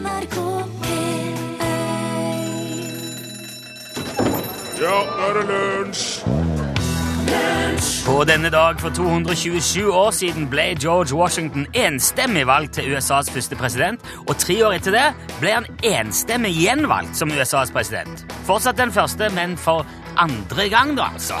NRK P1 Ja, nå er det lunsj! På denne dag for 227 år siden ble George Washington enstemmig valgt til USAs første president, og tre år etter det ble han enstemmig gjenvalgt som USAs president. Fortsatt den første, men for andre gang, da, altså.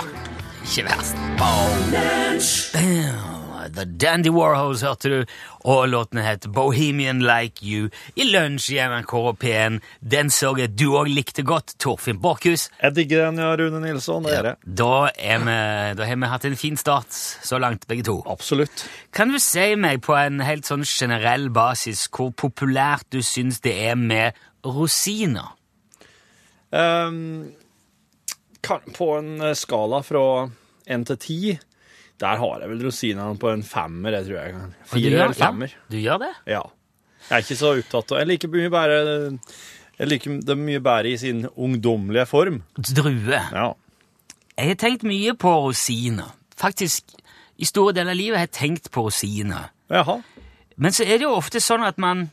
Ikke verst. Bam. The Dandy Warhols hørte du, og låten het Bohemian Like You i lunsj i NRK P1. Den så jeg du òg likte godt, Torfinn Borchhus. Jeg digger den, ja, Rune Nilsson. Det er det. Da, vi, da har vi hatt en fin start så langt, begge to. Absolutt. Kan du si meg på en helt sånn generell basis hvor populært du syns det er med rosiner? Um, kan, på en eh, skala fra én til ti, der har jeg vel rosinene på en femmer, jeg tror jeg. kan. Fire eller femmer. Ja, du gjør det? Ja. Jeg er ikke så opptatt av Jeg liker mye bedre Jeg liker det mye bedre i sin ungdommelige form. Drue. Ja. Jeg har tenkt mye på rosiner. Faktisk, i store deler av livet har jeg tenkt på rosiner. Jaha. Men så er det jo ofte sånn at man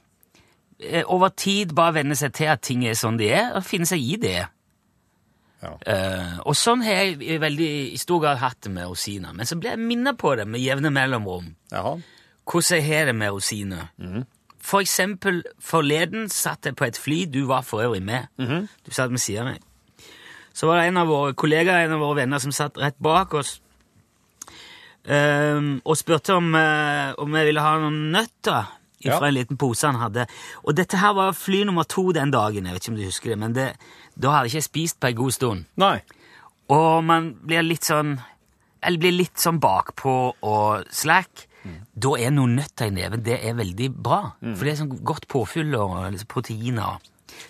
eh, over tid bare venner seg til at ting er sånn de er, og finner seg i det. Ja. Eh, og sånn har jeg i veldig i stor grad hatt det med rosiner. Men så blir jeg minnet på det med jevne mellomrom. Jaha. Hvordan jeg har det med rosiner. For eksempel, forleden satt jeg på et fly, du var for øvrig med. Du satt ved siden av meg. Så var det en av våre kollegaer, en av våre venner, som satt rett bak oss ehm, og spurte om, uh, om jeg ville ha noen nøtter fra Ja. en liten pose han hadde. Og dette her var fly nummer to den dagen, jeg vet ikke om du husker det, men det, da hadde jeg ikke spist på en god stund. Nei. Og man blir litt sånn Eller blir litt sånn bakpå og slack. Da er noen nøtter i neven det er veldig bra. For det er sånn godt påfyll og liksom proteiner.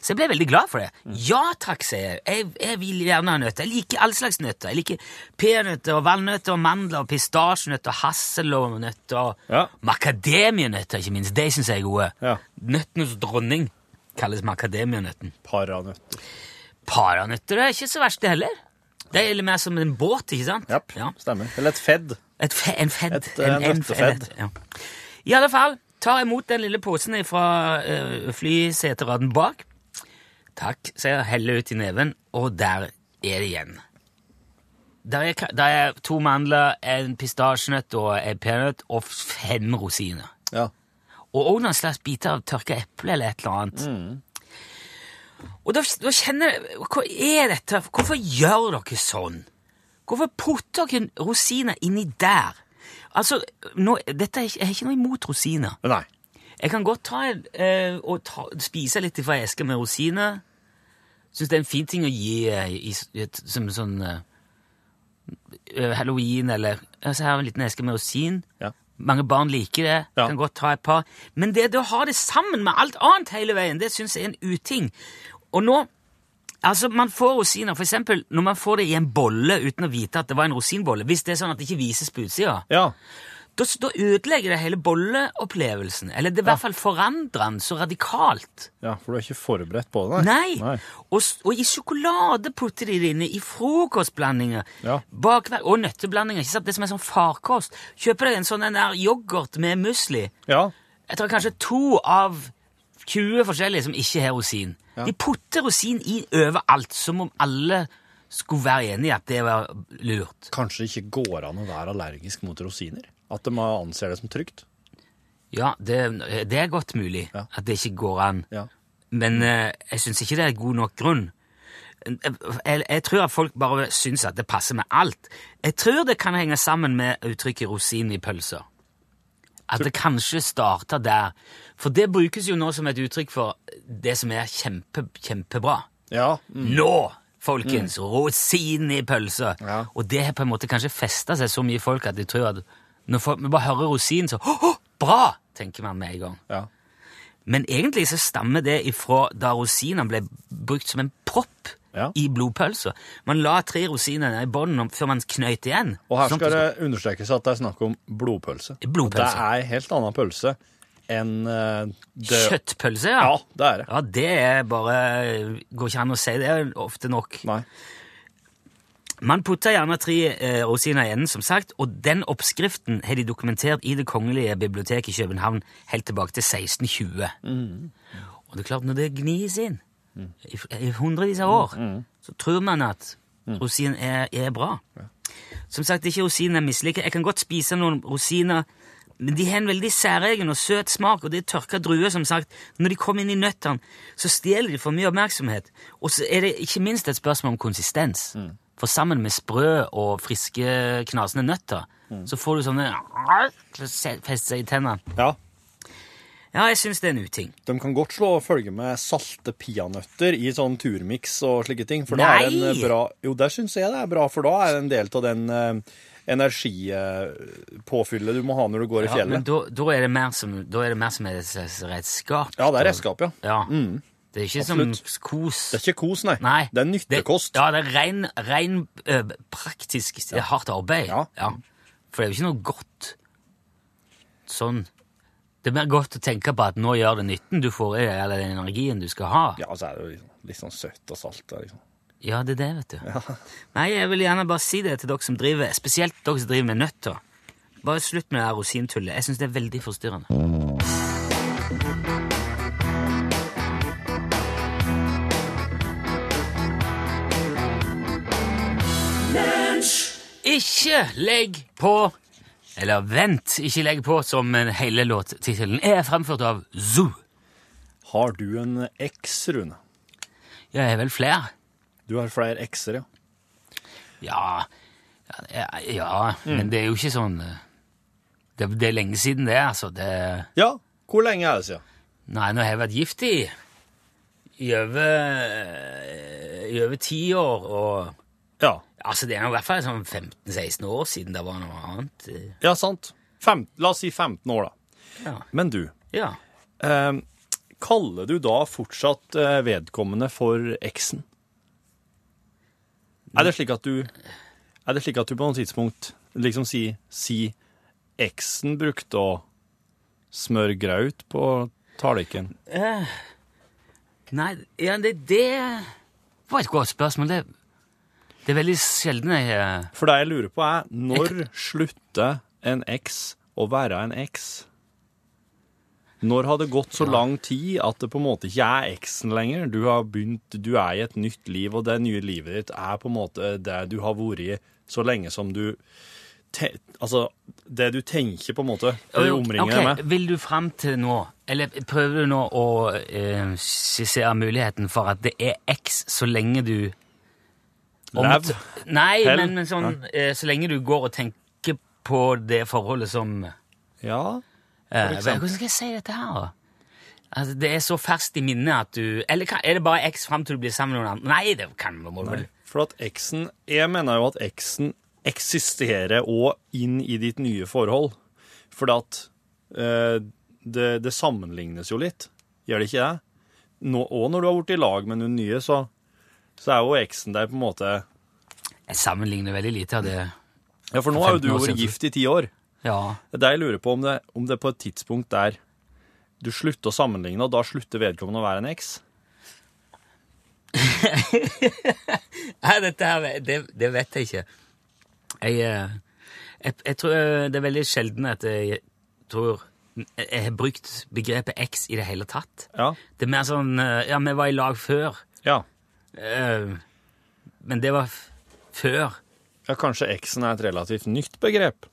Så jeg ble veldig glad for det. Ja takk, sier jeg. jeg. Jeg vil gjerne ha nøtter. Jeg liker all slags nøtter. Jeg liker peanøtter og valnøtter og mandler og pistasjenøtter og hasselnøtter og Ja. macadamianøtter, ikke minst. De syns jeg er gode. Ja. Nøttenes dronning kalles makademienøtten. Paranøtter. Paranøtter er ikke så verst, det heller. Det er mer som en båt, ikke sant? Japp. Ja. Stemmer. Eller et fedd. Et fe, en fedd. Et, eh, nøttefedd. ja. I alle fall, tar imot den lille posen fra uh, flyseteraden bak. Takk, sier jeg, heller ut i neven, og der er det igjen. Der er, der er to mandler, en pistasjenøtt og en peanøtt og fem rosiner. Ja. Og også noen slags biter av tørka eple eller et eller annet. Og da, da kjenner jeg Hva er dette? Hvorfor gjør dere sånn? Hvorfor putter dere rosiner inni der? Altså, nå, dette er Jeg har ikke noe imot rosiner. Nei. Jeg kan godt ta, eh, og ta, spise litt fra eska med rosiner. Syns det er en fin ting å gi eh, i, i, et- som sånn eh, eh, halloween eller altså, Her er en liten eske med rosin. Ja. Mange barn liker det. Ja. Kan godt ta et par. Men det å ha det sammen med alt annet hele veien, det syns jeg er en uting. Og nå Altså, Man får rosiner for eksempel, når man får det i en bolle uten å vite at det var en rosinbolle. Hvis det er sånn at det ikke vises på utsida, Ja. Da, da ødelegger det hele bolleopplevelsen. Eller det er i hvert fall forandrer den så radikalt. ja, for du er ikke forberedt på det? Nei! Og, s- og i sjokolade putter de det inne, i frokostblandinger, Ja. bakverk og nøtteblandinger. ikke sant? Det som er sånn farkost. Kjøper deg en sånn en der yoghurt med musli. Ja. Jeg tror kanskje to av 20 forskjellige som ikke har rosin. Ja. De putter rosin i overalt, som om alle skulle være enig i at det var lurt. Kanskje det ikke går an å være allergisk mot rosiner? At de anser det som trygt? Ja, det, det er godt mulig Ja. at det ikke går an. Ja. Men eh, jeg syns ikke det er god nok grunn. Jeg, jeg tror at folk bare syns at det passer med alt. Jeg tror det kan henge sammen med uttrykket 'rosin i pølser'. At det kanskje starter der. For det brukes jo nå som et uttrykk for det som er kjempe, kjempebra. Ja. Mm. Nå, folkens! Rosin i pølser! Ja. Og det har på en måte kanskje festa seg så mye i folk at de tror at når folk, vi bare hører rosin, så «Åh, oh, Bra! tenker man med en gang. ja. Men egentlig så stammer det ifra da rosinene ble brukt som en propp Ja. i blodpølser. Man la tre rosiner i bånden før man knøyt igjen. Og her Sånn skal det understrekes at det er snakk om blodpølse. Blodpølse. Og Det er en helt annen pølse enn eh, det Kjøttpølse, ja. Ja, det er det. Ja, det er bare Går ikke an å si det ofte nok. Nei. Man putter gjerne tre eh, rosiner i enden, som sagt, og den oppskriften har de dokumentert i Det kongelige biblioteket i København helt tilbake til 1620. Og det er klart, når det gnis inn i, i hundrevis av år, så tror man at rosin er, er bra. Som sagt, ikke rosinen jeg misliker. Jeg kan godt spise noen rosiner, men de har en veldig særegen og søt smak, og det er tørka druer, som sagt. Når de kommer inn i nøttene, så stjeler de for mye oppmerksomhet. Og så er det ikke minst et spørsmål om konsistens. For sammen med sprø og friske, knasende nøtter, så får du sånne feste seg i tennene. Ja. Ja, jeg syns det er en uting. De kan godt slå og følge med salte peanøtter i sånn turmiks og slike ting. For da er det Nei! en bra Jo, der syns jeg det er bra, for da er det en del av den eh, energipåfyllet du må ha når du går i Ja, men da, da, er det mer som, da er det mer som et redskap. Ja, det er redskap, ja. Ja. Det er ikke Absolutt. som kos. Det er ikke kos, nei. Nei. Det er nyttekost. Det, ja, det er ren, ren øh, praktisk det er hardt arbeid. Ja. For det er jo ikke noe godt sånn. Det er mer godt å tenke på at nå gjør det nytten du får eller den energien du skal ha. Ja, så er det jo liksom, litt sånn søtt og salt. Liksom. Ja, det er det, vet du. Nei, jeg vil gjerne bare si det til dere som driver, spesielt dere som driver med nøtter. Bare slutt med det rosintullet. Jeg syns det er veldig forstyrrende. Ikke legg på Eller vent, ikke legg på, som hele låttittelen er fremført av Zoo. Har du en X, Rune? Ja, jeg har vel flere. Du har flere X-er, ja. Ja, ja, ja men det er jo ikke sånn eh, det, det er lenge siden det, altså. Det, Ja, hvor lenge er det siden? nei, nå har jeg vært gift i i over, i over ti år, og Ja, altså, det er i hvert fall sånn 15-16 år siden det var noe annet. eh, ja sant. Fem, la oss si 15 år, da. Ja. Men du, ja. eh, kaller du da fortsatt eh, vedkommende for eksen? Er det slik at du Er det slik at du på noe tidspunkt liksom si, si eksen brukte å smøre graut på tallerkenen? Nei, ja, det, det var et godt spørsmål. Det, det er veldig sjelden jeg eh, For det jeg lurer på, er når slutter en eks å være en eks? Når har det gått så lang tid at det på en måte ikke er eksen lenger? Du har begynt, du er i et nytt liv, og det nye livet ditt er på en måte det du har vært i så lenge som du te, Altså, det du tenker, på en måte, det du omringer deg med. Vil du fram til nå, eller prøver du nå å eh, skissere muligheten for at det er X så lenge du Lev. Nei, Hell. men, men sånn, eh, så lenge du går og tenker på det forholdet som eh, Ja. Hvordan skal jeg si dette her, da? Altså, det er så ferskt i minnet at du Eller kan, er det bare X fram til du blir sammen med noen andre? Nei, det kan du vel For at eksen Jeg mener jo at eksen eksisterer òg inn i ditt nye forhold. For at eh, det, det sammenlignes jo litt. Gjør det ikke det? Nå, og når du har vært i lag med noen nye, så, så er jo eksen der på en måte Jeg sammenligner veldig lite av det. Ja, for nå har jo du vært gift i ti år. Ja. Det er det jeg lurer på, om det, om det på et tidspunkt der du slutter å sammenligne, og da slutter vedkommende å være en eks. Nei, dette her, det, det vet jeg ikke. Jeg, eh, jeg, jeg tror eh, det er veldig sjelden at jeg tror jeg har brukt begrepet X i det hele tatt. Ja. Det er mer sånn eh, Ja, vi var i lag før. ja. Eh, Men det var før. Ja, kanskje eksen er et relativt nytt begrep.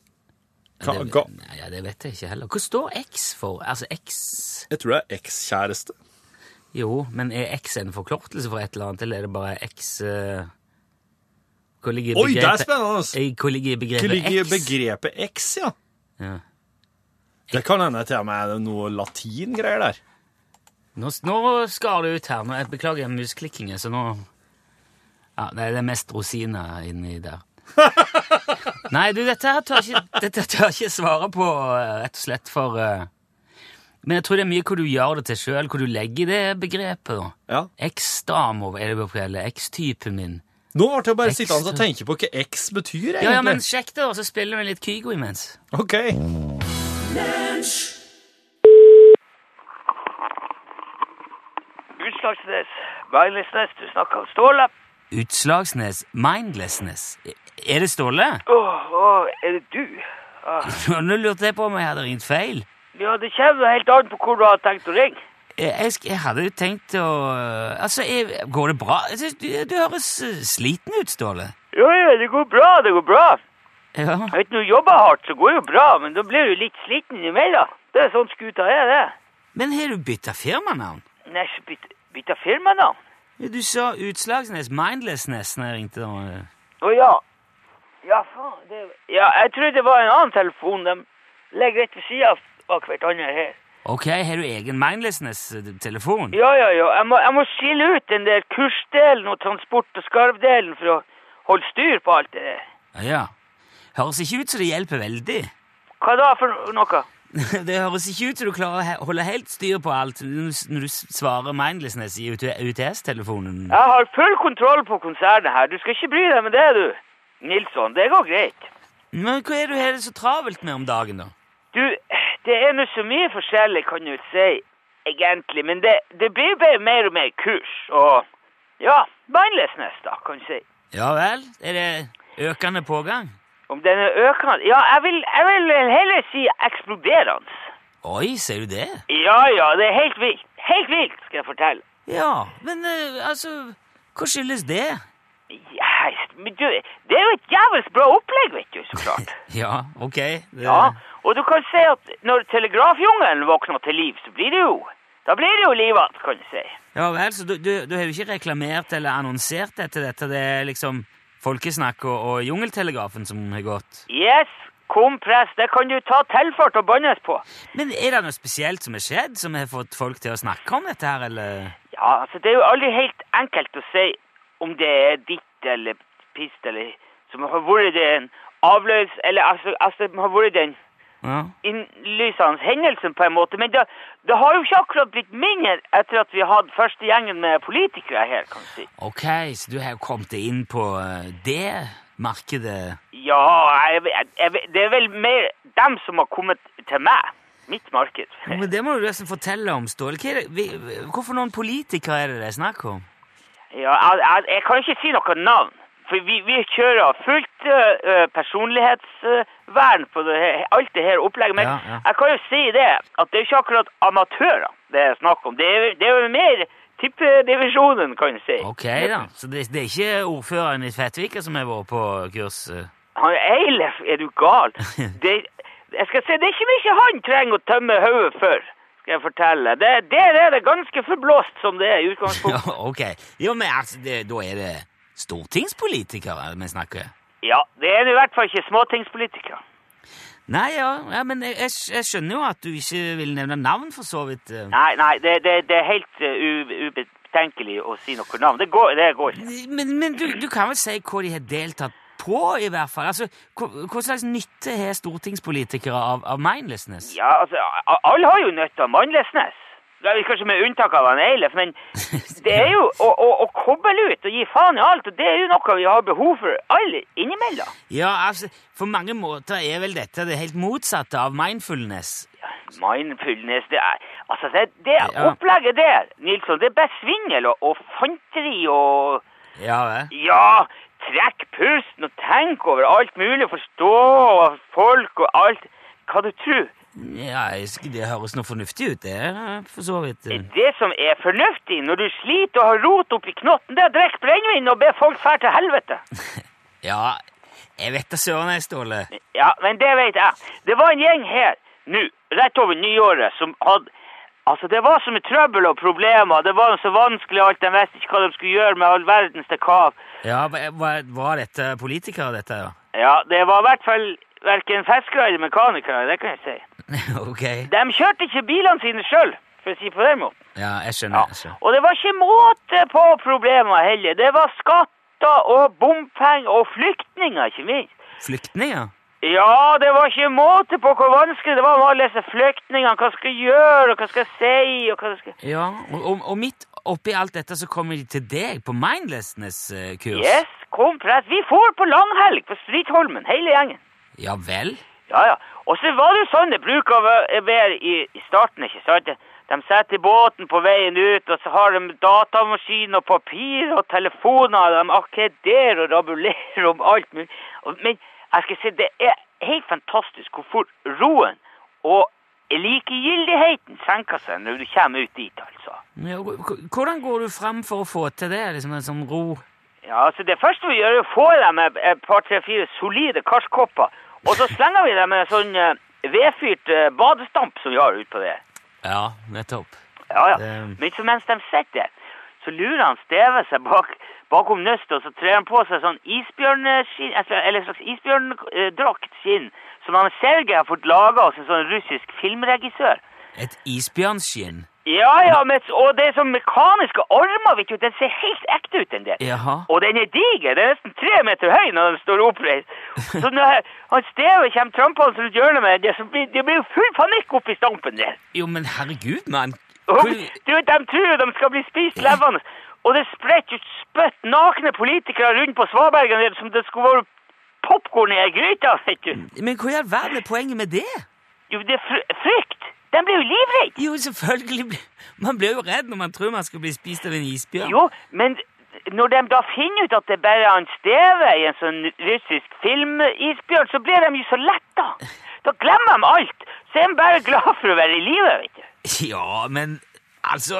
Ka, det, nei, ja, det vet jeg ikke heller. Hva står X for? Altså X jeg tror det er ekskjæreste. Jo, men er X en forkortelse for et eller annet, eller er det bare X uh... Hvor ligger Oi, det er spennende! Hvor ligger begrepet X? Hvor ligger begrepet X, ja? Ja. Det kan hende til og med noe latingreier der. Nå, nå skar det ut her. Nå, jeg beklager musklikkingen, så nå Ja, det er mest rosiner inni der. Nei, du, dette her tør ikke, dette tør jeg ikke svare på, eh, rett og slett, for uh, Men jeg tror det er mye hvor du gjør det til sjøl, hvor du legger det begrepet. da. Ja. X-dame er det på eller X-typen min. Nå ble jeg bare X, sittende og tenke på hva X betyr, egentlig. Ja, ja, men sjekk det, og så spiller vi litt Kygo imens. OK. Utslagsnes, Mindlessness, du snakker om Ståle. Utslagsnes Mindlessness. Er det Ståle? Åh, åh, er det du? Ah, Nå lurte jeg på om jeg hadde ringt feil. ja, det kommer helt an på hvor du har tenkt å ringe. Jeg, jeg, jeg hadde jo tenkt å Altså, jeg, går det bra? Du, du høres eh, sliten ut, Ståle. Jo, jo, det går bra, det går bra. Ja. Vet du, når du jobber hardt, så går det jo bra, men da blir du litt sliten imellom. Det er sånn skuta er, det. Men har du bytta firmanavn? Nei, så bytte, bytte firmanavn. Ja, Du sa Utslagsnes Mindlessness når jeg ringte. Å Å ja. Ja, faen. Det... Ja, jeg trodde det var en annen telefon. De ligger rett ved sida av hverandre her. Ok, har du egen Mindlessness-telefon? Ja, ja, ja. Jeg må, jeg må skille ut den der kursdelen og transport- og skarvdelen for å holde styr på alt det der. Ja. Høres ikke ut som det hjelper veldig. Hva da for noe? Det høres ikke ut som du klarer å holde helt styr på alt når du- svarer Mindlessness i UTS-telefonen. Jeg har full kontroll på konsernet her. Du skal ikke bry deg med det, du. Nilsson, det går greit. Men hva er du har det så travelt med om dagen, da? Du, det er nå så mye forskjellig, kan du si, egentlig. Men det, det blir bare mer og mer kurs. Og ja, mindlessness, da, kan du si. Ja vel? Er det økende pågang? Om den er økende Ja, jeg vil, jeg vil heller si eksploderende. Oi, ser du det? Ja, ja, det er helt vilt. Helt vilt, skal jeg fortelle. Ja, men eh, altså Hva skyldes det? Yes, men du, det er jo et jævels bra opplegg, vet du, så klart. Ja, ok. Det, Ja, og du kan si at når telegrafjungelen våkner til liv, så blir det jo Da blir det jo livat, kan du si. Ja vel, så du, du, du har jo ikke reklamert eller annonsert etter dette Det er liksom Folkesnakk og, og Jungeltelegrafen som har gått? Yes, kompress, det kan du ta tilfart og bannes på. Men er det noe spesielt som har skjedd, som har fått folk til å snakke om dette her, eller? Ja, altså, det er jo aldri helt enkelt å si om det er ditt eller pist eller som har vært en avløs... Eller altså, altså har vært den Ja. innlysende hendelsen på en måte. Men det, det har jo ikke akkurat blitt mindre etter at vi hadde første gjengen med politikere her, kan du si. Ok, så du har kommet deg inn på eh, det markedet? Ja, jeg, jeg, jeg, det er vel mer dem som har kommet til meg. Mitt marked. Men det må du nesten fortelle om, Ståle. Hvorfor noen politikere er det det er snakk om? Ja, jeg, jeg, jeg kan ikke si noe navn. For vi, vi kjører fullt uh, personlighetsvern på det, her- alt det her opplegget. Men Ja, ja. jeg kan jo si det, at det er ikke akkurat amatører det er snakk om. Det er, det er jo mer tippedivisjonen, kan du si. Ok da, så det, det er ikke ordføreren i Fettvika som har vært på kurs? eh? Han Eilef, er du gal? Det, jeg skal si, det er ikke mye han trenger å tømme hodet for, skal jeg fortelle. Det, der er det ganske forblåst som det er i Ja, utgangspunktet. ok. Jo, men altså, det, da er det stortingspolitikere vi snakker? Ja, det er i hvert fall ikke småtingspolitikere. Nei, ja, ja men jeg, jeg, skjønner jo at du ikke vil nevne navn, for så vidt. Nei, nei, det, det, det er helt uh, ubetenkelig å si noe navn. Det går, det går ikke. Men, men du, du kan vel si hva de har deltatt på, i hvert fall? Altså, hva, hva slags nytte har stortingspolitikere av, av mindlessness? Ja, altså, alle har jo nytte av mindlessness. Det er Kanskje med unntak av han Eilef, men det er jo å, å, å koble ut og gi faen i alt, og det er jo noe vi har behov for alle innimellom. Ja, altså, på mange måter er vel dette det helt motsatte av mindfulness. Mindfulness, det er Altså, det, det Ja. opplegget der, Nilsson, det er bare svingel og, og fanteri og Ja det. Ja, trekk pusten og tenk over alt mulig, forstå folk og alt. Hva du tror? Ja, det høres noe fornuftig ut, det for så vidt. Det som er fornuftig når du sliter og har rot oppi knotten, det er å drikke brennevin og be folk fære til helvete. Ja, jeg vet da søren jeg, Ståle. Ja, men det vet jeg. Det var en gjeng her nå, rett over nyåret, som hadde Altså, det var så mye trøbbel og problemer. Det var så vanskelig alt. De visste ikke hva de skulle gjøre med all verdens dekav. Ja, hva- hva- Var dette politikere, dette? ja? Ja, det var i hvert fall verken fiskere eller mekanikere, det kan jeg si. ok. De kjørte ikke bilene sine sjøl, for å si på den måten. Ja, jeg skjønner. Ja. Og det var ikke måte på problemer heller. Det var skatter og bompenger og flyktninger, ikke minst. Flyktninger? Ja, det var ikke måte på hvor vanskelig det var med alle disse flyktningene. Hva skal jeg gjøre, og hva skal jeg si, og hva skal. Ja, og, og, midt oppi alt dette så kommer de til deg på mindlessness-kurs. Yes, kom press. Vi får på langhelg på Stritholmen, hele gjengen. Ja vel? Ja, ja. Og så var det sånn det bruker å være i, starten, ikke sant? De setter båten på veien ut, og så har de datamaskin og papir og telefoner, de akkederer og rabulerer om alt mulig. Men jeg skal si, det er helt fantastisk hvor fort roen og likegyldigheten senker seg når du kommer ut dit, altså. Ja, hvordan går du fram for å få til det? Liksom en sånn ro Ja, altså Det første vi gjør, er å få dem et par, tre, fire solide karskopper. Og så slenger vi dem med en sånn eh, vedfyrt eh, badestamp som vi har utpå det. Ja, nettopp. Ja, ja. Det- Men så mens de sitter så lurer han Steve seg bak, bakom nøstet, og så trer han på seg sånn isbjørnskinn, eller en slags isbjørndraktskinn, som han Sergej har fått laga hos en sånn russisk filmregissør. Et isbjørnskinn? Ja, ja, men, og det er sånn mekaniske armer, vet du. Den ser helt ekte ut, den der. Jaha. Og den er diger. Den er nesten tre meter høy når den står oppreist. Så når han Steve kommer trampende rundt hjørnet med det, så blir det blir full panikk oppi stampen der. Jo, men herregud, mann. Hvor- du De tror jo de skal bli spist levende. Og det spretter ut spytt nakne politikere rundt på svabergen der som det skulle vært popkorn i ei gryte. vet du. Men hva i all verden er poenget med det? Jo, det er frykt. De blir jo livredd. Jo, selvfølgelig. Man blir jo redd når man tror man skal bli spist av en isbjørn. Jo, men når de da finner ut at det bare er en Steve i en sånn russisk filmisbjørn, så blir de jo så letta. Da glemmer de alt. Så er de bare glad for å være i live, vet du. Ja, men altså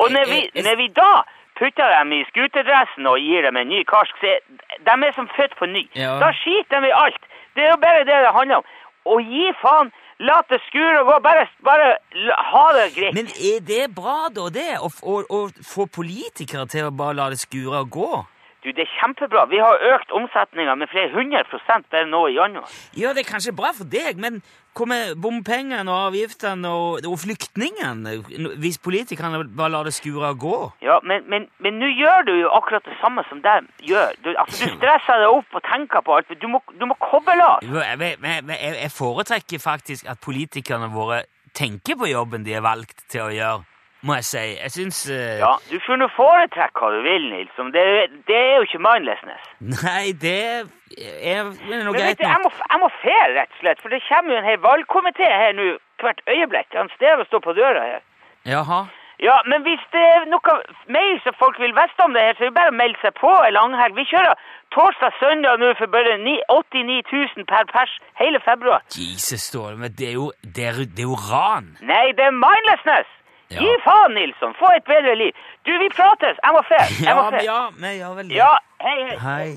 Og når vi, når vi da putter dem i skuterdressen og gir dem en ny karsk, så er de er som født på ny. Ja. Da skiter de i alt. Det er jo bare det det handler om. Og gi faen. La det skure og gå. Bare, bare la- ha det greit. Men er det bra, da, det? Å, å, å få politikere til å bare la det skure og gå? Du, det er kjempebra. Vi har økt omsetninga med flere hundre prosent bare nå i januar. Ja, det er kanskje bra for deg, men hva med bompengene og avgiftene og, og flyktningene? Hvis politikerne bare lar det skure og gå? Ja, men, men, men nå gjør du jo akkurat det samme som de gjør. Du, altså, du stresser deg opp og tenker på alt. Du må, du må koble av. Jeg, jeg, jeg foretrekker faktisk at politikerne våre tenker på jobben de er valgt til å gjøre, må jeg si. Jeg syns uh... Ja, Du får nå foretrekke hva du vil, Nilsson. Det, det er jo ikke mindlessness. Nei, det er, er noe greit jeg må, jeg må fære, rett og slett, for det kommer jo en hel valgkomité her nå hvert øyeblikk. Han Steve står på døra her. Jaha. Ja, men hvis det er noe mer som folk vil vite om det her, så er det bare å melde seg på ei langhelg. Vi kjører torsdag-søndag nå for bare ni- 89 000 per pers hele februar. Jesus, Ståle, men det er jo, det er, det er jo ran. Nei, det er mindlessness! Ja. Gi faen, Nilsson! Få et bedre liv. Du, vi prates! Jeg må se! Jeg Ja, må men ja, men ja vel. Ja, hei, hei. Hei.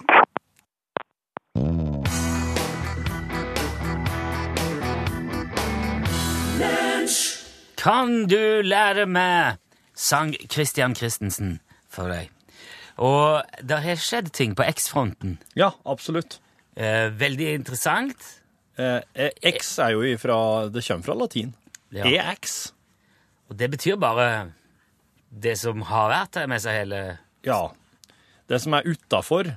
Kan du lære meg? sang Christian Christensen for deg. Og det har skjedd ting på X-fronten. Ja, absolutt. Eh, veldig interessant. Eh, eh, X er jo ifra Det kommer fra latin. Ja. EX. Og det betyr bare det som har vært her med seg hele Ja. Det som er utafor.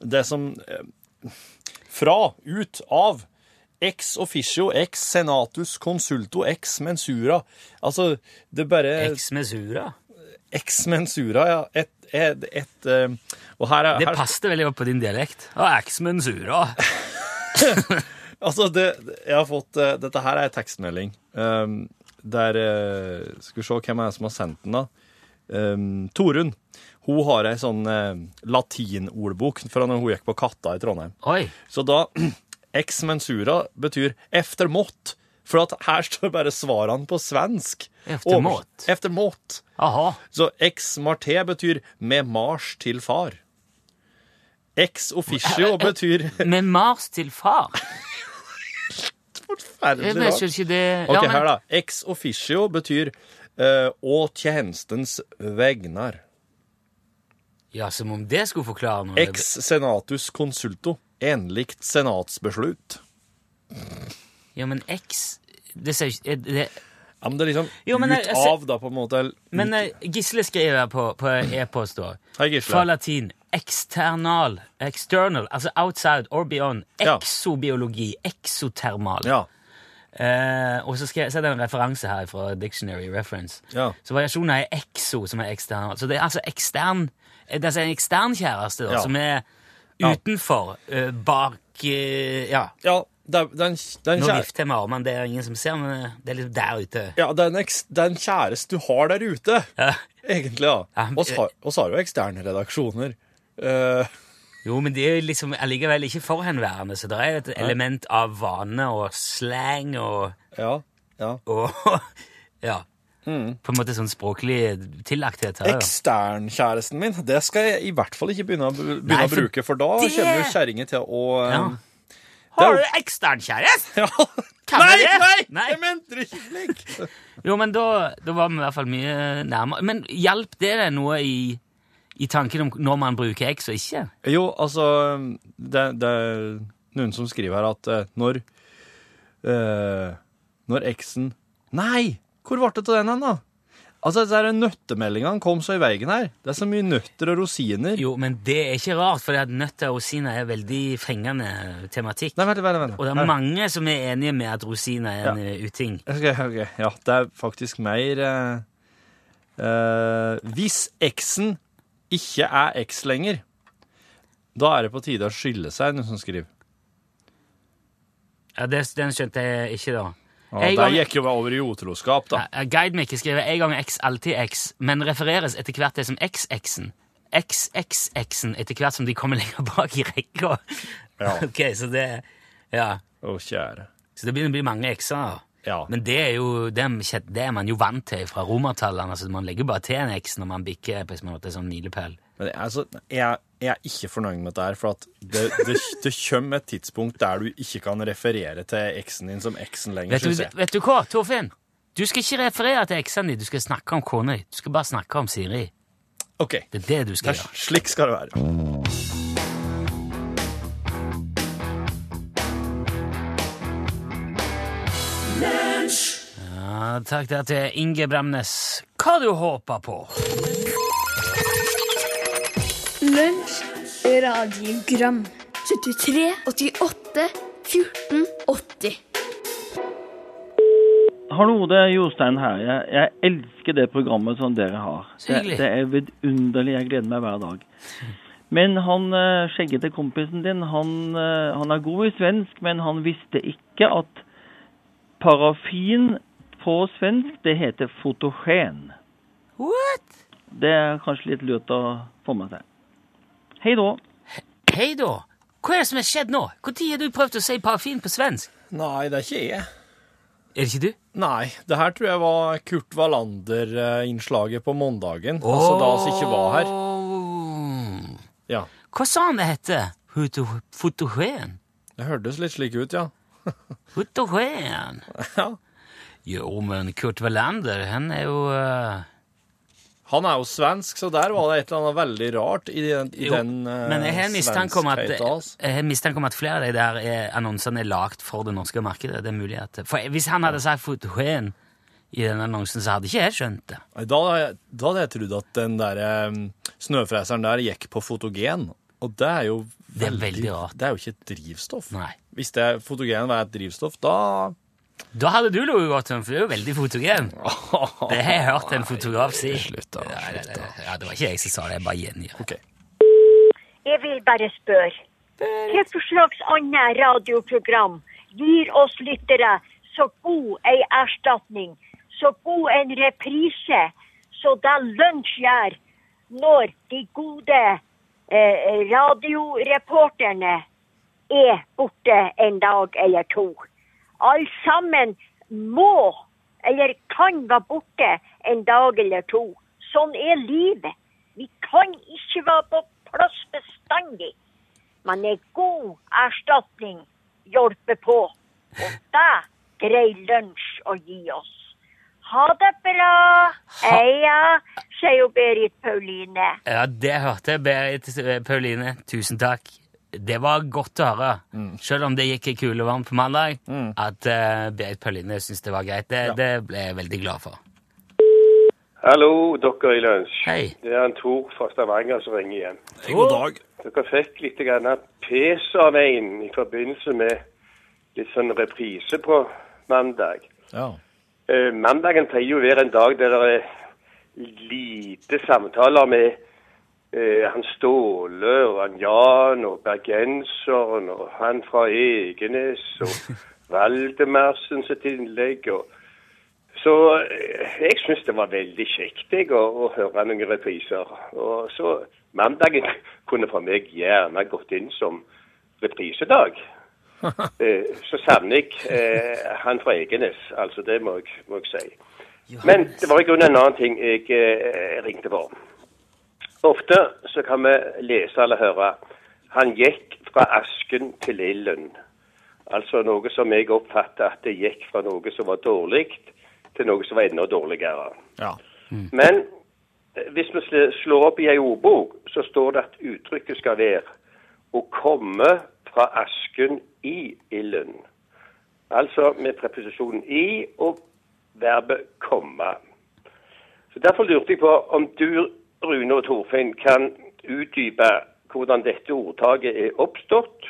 Det som eh, Fra, ut, av. Ex officio, ex senatus consulto, ex mensura. Altså, det bare Ex mensura? Ex mensura, ja. Et, et, et eh, Og her er Det passet veldig godt på din dialekt. Å, ex mensura. Altså, det, jeg har fått uh, Dette her er en tekstmelding. Um, der uh, Skal vi se hvem er det som har sendt den, da. Um, Torunn. Hun har ei sånn uh, latinordbok fra når hun gikk på Katta i Trondheim. Oi. Så da Ex mensura betyr efter mått. For at her står bare svarene på svensk. Efter Overs- mått. Efter mått. Aha. Så ex marté betyr med mars til far. Ex officio betyr Med Mars til far? Jeg Forferdelig vet Jeg ikke det Ok, Ja, men- her da. Ex officio betyr uh, å tjenestens vegnar. Ja, Som om det skulle forklare noe. Ex senatus consulto. Enlikt senatsbeslut. Ja, men ex Det sier ikke det, Ja, men det er liksom Jo, men ut ser- av, da, på en måte. Men eh, Gisle skriver på, på e-post da Hei, Gisle. Fra latin eksternal, external, altså outside or beyond. Exobiologi, eksotermal. Ja. Eh, og så, skal jeg, så er det en referanse her fra Dictionary Reference. Ja. Så variasjonen er exo, som er external Så det er altså ekstern eh, Det er altså en ekstern kjæreste, da, Ja. som er utenfor, eh, bak eh, Ja. ja det er, det er en, det er en Nå vifter jeg med armene, det er ingen som ser, men det er liksom der ute. Ja, det er en, det er en kjæreste du har der ute. Ja. Egentlig, ja. Ja, Oss har, oss har jo eksterne redaksjoner. Eh, Jo, men det er jo liksom allikevel ikke forhenværende, så det er et element av vane og slang og ja. Ja. og ja. På en måte sånn språklig tillagthet her. Eksternkjæresten min, det skal jeg i hvert fall ikke begynne, å- begynne Nei, å bruke, for da det- kommer jo kjerringer til å eh, Ja. Har du eksternkjæreste? Ja. Nei, nei, Nei. jeg mente det ikke slik! Jo, men da, da var vi i hvert fall mye nærmere. Men hjalp det deg noe i, i tanken om når man bruker X og ikke? Jo, altså det, det er noen som skriver her at eh, når uh, Når eksen Nei! Hvor ble det av den hen, da? Altså, disse her nøttemeldingene kom så i veien her. Det er så mye nøtter og rosiner. Jo, men det er ikke rart, for nøtter og rosiner er veldig fengende tematikk. Nei, vent, vent, vent. Og det er mange som er enige med at rosiner er en Ja. eh, uting. Ok, ok. Ja, det er faktisk mer eh, eh, Hvis eksen ikke er eks lenger, da er det på tide å skille seg, noen som skriver. Ja, det, Den skjønte jeg ikke, da. Ja, det gikk jo over i utroskap, da. Ja, Guidemaker skriver en gang X, alltid X, men refereres etter hvert til som XX-en. XX-X-en etter hvert som de kommer lenger bak i rekka. Ja. ok, så det Ja. Å, kjære. Så det begynner å bli mange X-er. Ja. Men det er jo det er, det er man jo vant til fra romertallene. altså Man legger bare til en X når man bikker på en måte sånn milepæl. Men altså, jeg, jeg er ikke fornøyd med dette her, for det, det, det kommer et tidspunkt der du ikke kan referere til eksen din som eksen lenger, Vet du, vet du hva, Torfinn? Du skal ikke referere til X-en din, du skal snakke om kona di. Du skal bare snakke om Siri. OK. Det er det du skal gjøre. slik skal det være. Ja, takk der til Inge Bremnes. Hva du håper på? Lunsj, radiogram 73, 88, 14, 80 Hallo, det er Jostein her. Jeg, jeg elsker det programmet som dere har. Det, det er vidunderlig. Jeg gleder meg hver dag. Men han eh, skjeggete kompisen din, han, eh, han er god i svensk, men han visste ikke at parafin på svensk, det heter fotogen. What? Det er kanskje litt lurt å få med seg. Hei da. Hei da. Hva er det som er skjedd nå? Når har du prøvd å si parafin på svensk? Nei, det er ikke jeg. Er det ikke du? Nei, det her tror jeg var Kurt Wallander-innslaget på mandagen. Altså da vi ikke var her. Ja. Hva sa han det heter? Foto- Fotogen? Det hørtes litt slik ut, ja. Fotogen? ja. Jo, men Kurt Wallander, han er jo uh... Han er jo svensk, så der var det et eller annet veldig rart i den, i Jo, den uh, men jeg har mistanke om at, om at flere av de der er, annonsene er lagd for det norske markedet. Det er mulig at, for Hvis han hadde sagt fotogen i den annonsen, så hadde ikke jeg skjønt det. Da, da hadde jeg trodd at den der um, snøfreseren der gikk på fotogen. Og det er jo Det er veldig rart. Det er jo ikke et drivstoff. Nei. Hvis det fotogen var et drivstoff, da Da hadde du lovet godt, for du er jo veldig fotogen. Det har jeg hørt en fotograf si. Slutt, da. Slutt, det, ja, det var ikke jeg som sa det, jeg bare gjengir. Okay. Jeg vil bare spørre. Hva slags annet radioprogram gir oss lyttere så god ei erstatning, så god en reprise, så det lunsj gjør når de gode eh, radioreporterne er borte en dag eller to? Alle sammen må eller kan være borte en dag eller to. Sånn er livet. Vi kan ikke være på plass bestandig. Men en god erstatning hjelper på. Og det greier lunsj å gi oss. Ha det bra. Heia, sier Berit Pauline. Ja, det hørte jeg, Berit Pauline. Tusen takk. Det var godt å høre, selv om det gikk i kulevann varmt på mandag, at uh, Berit Pauline syntes det var greit. Det, det ble jeg veldig glad for. Hallo, dere i lunsj. Hei. Det er en Tor fra Stavanger som ringer igjen. God dag. Dere fikk litt pes av en i forbindelse med litt sånn reprise på mandag. Ja. Uh, mandagen pleier jo å være en dag der det er lite samtaler med eh, han Ståle og han Jan og bergenseren og han fra Egenes og Valdemarsen sitt innlegg. og så eh, jeg syns det var veldig kjekt jeg, å, å høre noen repriser. Og så mandagen kunne for meg gjerne gått inn som reprisedag. eh, så savner jeg eh, han fra Egenes. Altså, det må jeg, må jeg si. Men det var i grunnen en annen ting jeg eh, ringte for. Ofte så kan vi lese eller høre han gikk fra asken til ilden. Altså noe som jeg oppfatter at det gikk fra noe som var dårlig, til noe som var enda dårligere. Ja. Men eh, hvis vi slår opp i ei ordbok, så står det at uttrykket skal være å komme fra asken i ilden. Altså med preposisjonen i og verbet komme. Så Derfor lurte jeg på om du, Rune og Torfinn, kan utdype hvordan dette ordtaket er oppstått,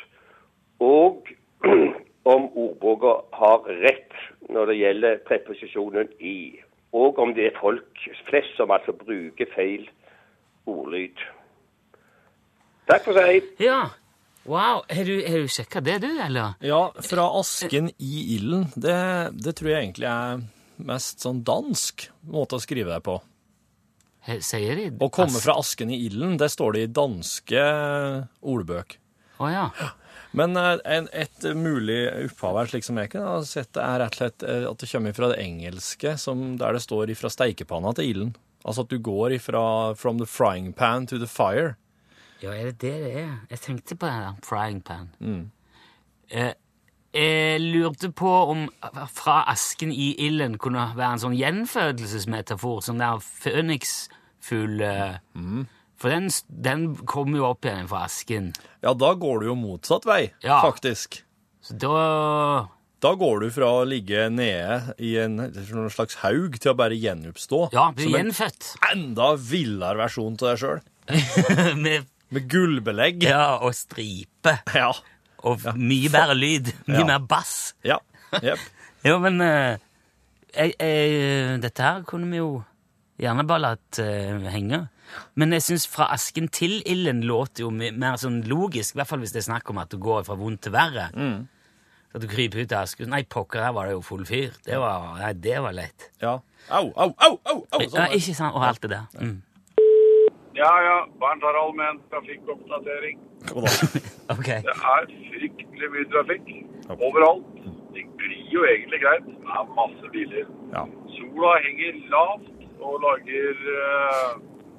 og om ordboka har rett når det gjelder preposisjonen i, og om det er folk flest som altså bruker feil ordlyd. Takk for seg. Ja. Wow. Har du, har du sjekka det, du, eller? ja, fra asken i ilden, det, det tror jeg egentlig er mest sånn dansk måte å skrive det på. Sier de Å komme fra asken i ilden, det står det i danske ordbøk. Å ja. Men eh, en, et mulig opphav her, slik som jeg kunne ha sett det, er rett og slett eh, at det kommer fra det engelske, som der det står ifra steikepanna til ilden. Altså at du går ifra from the frying pan to the fire. Ja, er det det det er? Jeg tenkte på den frying pan. Mm. Eh, jeg lurte på om fra asken i ilden kunne være en sånn gjenfødelsesmetafor, sånn der føniksfugl eh, Mm. For den, den kommer jo opp igjen fra asken. Ja, da går du jo motsatt vei, Ja. faktisk. Så da Da går du fra å ligge nede i en, slags haug til å bare gjenoppstå. Ja, bli en gjenfødt. enda villere versjon av deg sjøl. Med Med gullbelegg. ja, og stripe. Ja. Og mye bedre lyd. Mye Ja. mer bass. Ja. Yep. Jo, men eh, jeg, jeg, dette her kunne vi jo gjerne bare latt eh, henge. Men jeg syns fra asken til ilden låter jo mer sånn logisk, i hvert fall hvis det er snakk om at du går fra vondt til verre. At du kryper ut av asken. Nei, pokker, her var det jo full fyr. Det var, nei, det var lett. Ja. Au, au, au! au, au Ja, sånn. ikke sant? Og alt det der. Mm. Ja, ja. Bernt Harald med en trafikkoppdatering. okay. Det er fryktelig mye trafikk overalt. Det glir jo egentlig greit. Det er masse biler. Ja. Sola henger lavt og lager uh,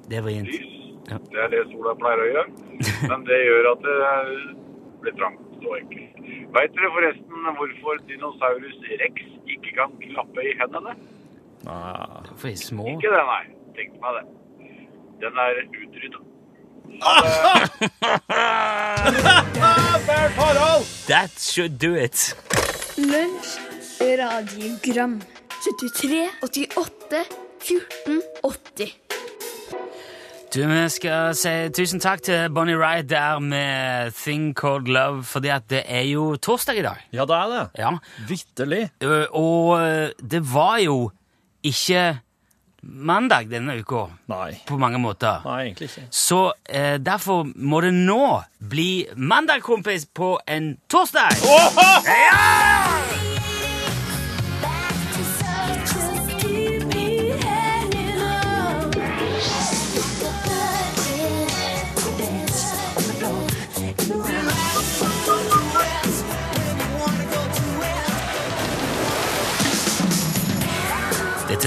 Det lys. Ja. Det er det sola pleier å gjøre. Men det gjør at det blir trangt og enkelt. Veit dere forresten hvorfor dinosaurus rex ikke kan klappe i hendene? Nei. For de er små. Ikke det, nei. Tenkte meg det. Den er utrydda. That should do it. Lunsj, radiogram 73, 88, 14, 80 Du, vi skal si tusen takk til Bonnie Wright der med Thing Called Love, fordi at det er jo torsdag i dag. Ja, det er det. Ja. Vitterlig. Og det var jo ikke mandag denne uka Nei. på mange måter. Nei, egentlig ikke. Så eh, derfor må det nå bli mandagkompis på en torsdag!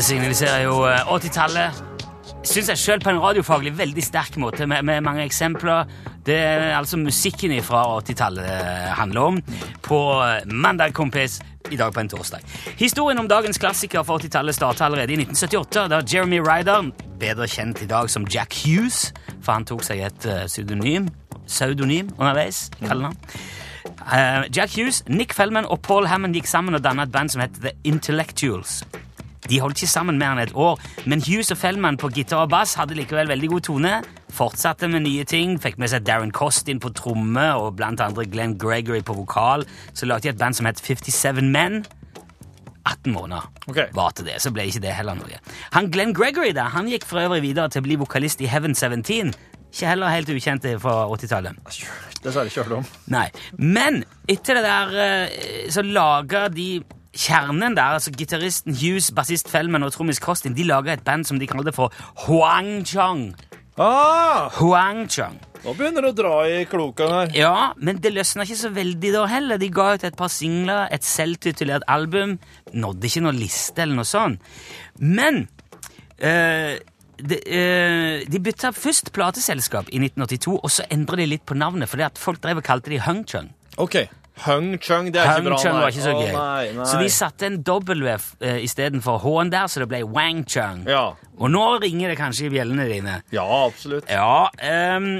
Dette signaliserer jo eh, 80-tallet. Syns jeg sjøl på en radiofaglig veldig sterk måte, med, med mange eksempler. Det er altså musikken fra 80-tallet handler om. På eh, mandag, kompis, i dag på en torsdag. Historien om dagens klassiker fra 80-tallet starta allerede i 1978, da Jeremy Ryder, bedre kjent i dag som Jack Hughes, for han tok seg et eh, pseudonym, pseudonym underveis, kaller han. Eh, Jack Hughes, Nick Feldman og Paul Hammond gikk sammen og danna et band som het The Intellectuals. De holdt ikke sammen mer enn et år, men Hughes og Fellman på gitar og bass hadde likevel veldig god tone. Fortsatte med nye ting, fikk med seg Darren Costin på tromme og blant andre Glenn Gregory på vokal. Så lagde de et band som het 57 Men. 18 måneder var varte det, så ble ikke det heller noe. Han Glenn Gregory da, han gikk for øvrig videre til å bli vokalist i Heaven 17. Ikke heller helt ukjent fra 80-tallet. Dessverre ikke hørt om. Nei. Men etter det der eh, så laga de Kjernen der, altså gitaristen Hughes, bassist Feldman og trommis Costin, de laga et band som de kalte for Huang Chong. Ah! Huang Chong. Nå begynner det å dra i klokene her. Ja, men det løsna ikke så veldig da heller. De ga ut et par singler, et selvtitulert album. Nådde ikke noen liste eller noe sånt. Men øh, de, øh, de bytta først plateselskap i 1982, og så endra de litt på navnet, fordi at folk drev og kalte de Hung Chung. OK. Hung Chung, det er Hung ikke bra. Chung var ikke så Å, gøy. nei, nei. Så de satte en W uh, istedenfor H-en der, så det ble Wang Chung. Ja. Og nå ringer det kanskje i bjellene dine. ja, absolutt. Ja, um,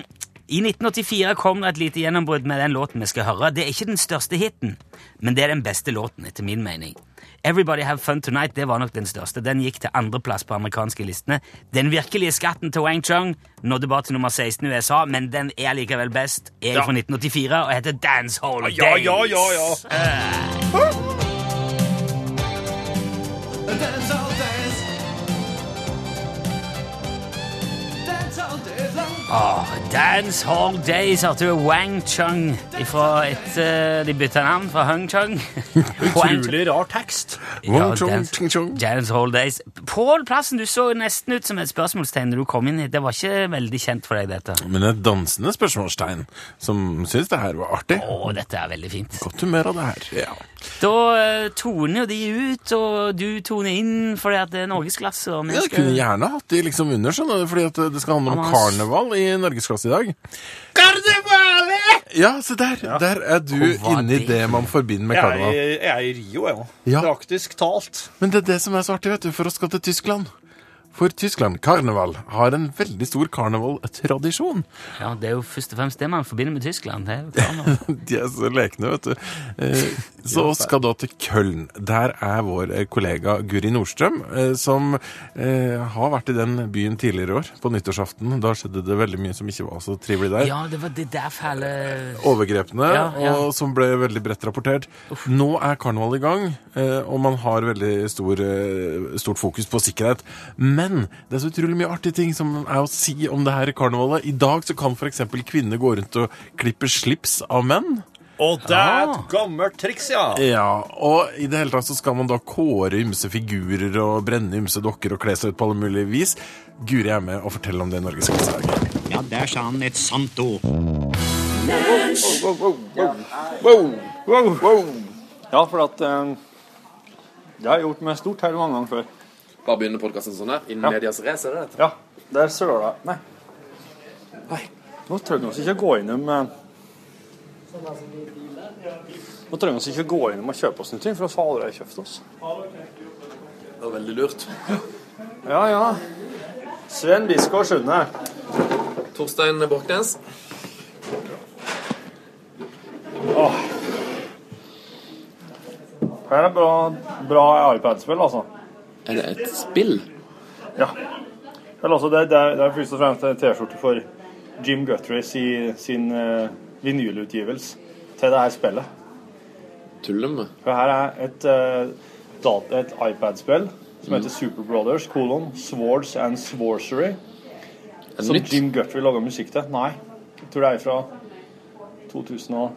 I 1984 kom det et lite gjennombrudd med den låten vi skal høre. Det er ikke den største hiten, men det er den beste låten, etter min mening. Everybody Have Fun Tonight det var nok den største. Den gikk til andreplass på amerikanske listene. Den virkelige skatten til Wang Chung nådde bare til nummer 16 i USA, men den er likevel best. Er Ja. fra 1984 og heter Dancehall Days. Ja, ja, ja, ja. Åh, Dancehall Days hørte du Wang Chung ifra et eh, De bytta navn fra Hung Chung. Utrolig rar tekst. Ja, Wang Chung, dance- Ching Chung. Dancehall Days. Pål Plassen, du så nesten ut som et spørsmålstegn da du kom inn hit. Det var ikke veldig kjent for deg, dette. Men et dansende spørsmålstegn som syns det her var artig. Å, dette er veldig fint. Godt humør av det her. Ja. Da eh, toner jo de ut, og du toner inn fordi at det er norgesklasse. Og vi Jeg kunne gjerne hatt de liksom under, skjønner du, fordi at det skal handle om karneval i norgesklasse i dag. Karnevalet! Ja, se der! Der er du inni det- det man forbinder med Jeg karneval. er, jeg er i Rio, jeg òg. Ja. Praktisk talt. Men det er det som er så artig, vet du, for oss skal til Tyskland. For Tyskland, karneval, har en veldig stor karnevaltradisjon. Ja, Det er jo først og fremst det man forbinder med Tyskland. Det er. De er så lekne, vet du. Eh, Så oss skal da til Køln. Der er vår eh, kollega Guri Nordstrøm, eh, som har vært i den byen tidligere i år, på nyttårsaften. Da skjedde det veldig mye som ikke var så trivelig der. ja, det var det der fæle overgrepene, Ja, ja. Og som ble veldig bredt rapportert. Nå er karneval i gang, og man har veldig stor, stort fokus på sikkerhet. Men det er så utrolig mye artige ting som er å si om det her i karnevalet. I dag så kan f.eks. kvinner gå rundt og klippe slips av menn. Og det er Ah. et gammelt triks, ja. Ja, og i det hele tatt så skal man da kåre ymse figurer og brenne ymse dokker og kle seg ut på alle mulige vis. Guri er med og forteller om det i Norges Helsedag. Ja, der sa han et sant ord. Ja, for at eh, Det har jeg gjort med stort her mange ganger før. Bare begynne podkasten sånn her? In Ja. medias race, er det dette? Ja, der søla Nei. Nei. Nå trenger vi ikke gå innom eh, Nå trenger vi ikke gå innom og kjøpe oss noe, for vi har allerede kjøpt oss. Det var veldig lurt. Ja, ja. Sven Biskår Sunde. Torstein Borknes. Åh. Her er bra, bra iPad-spill, altså. Er det et spill? Ja. Eller, altså det, er, det er først og fremst en T-skjorte for Jim Guthrie sin, sin uh, vinylutgivelse til det her spillet. Tuller med? For her er et, uh, et iPad-spill som heter Super Brothers, kolon, Swords and Sworcery. Som nytt? Jim Guthrie laga musikk til. Nei, jeg tror det er fra 2000 og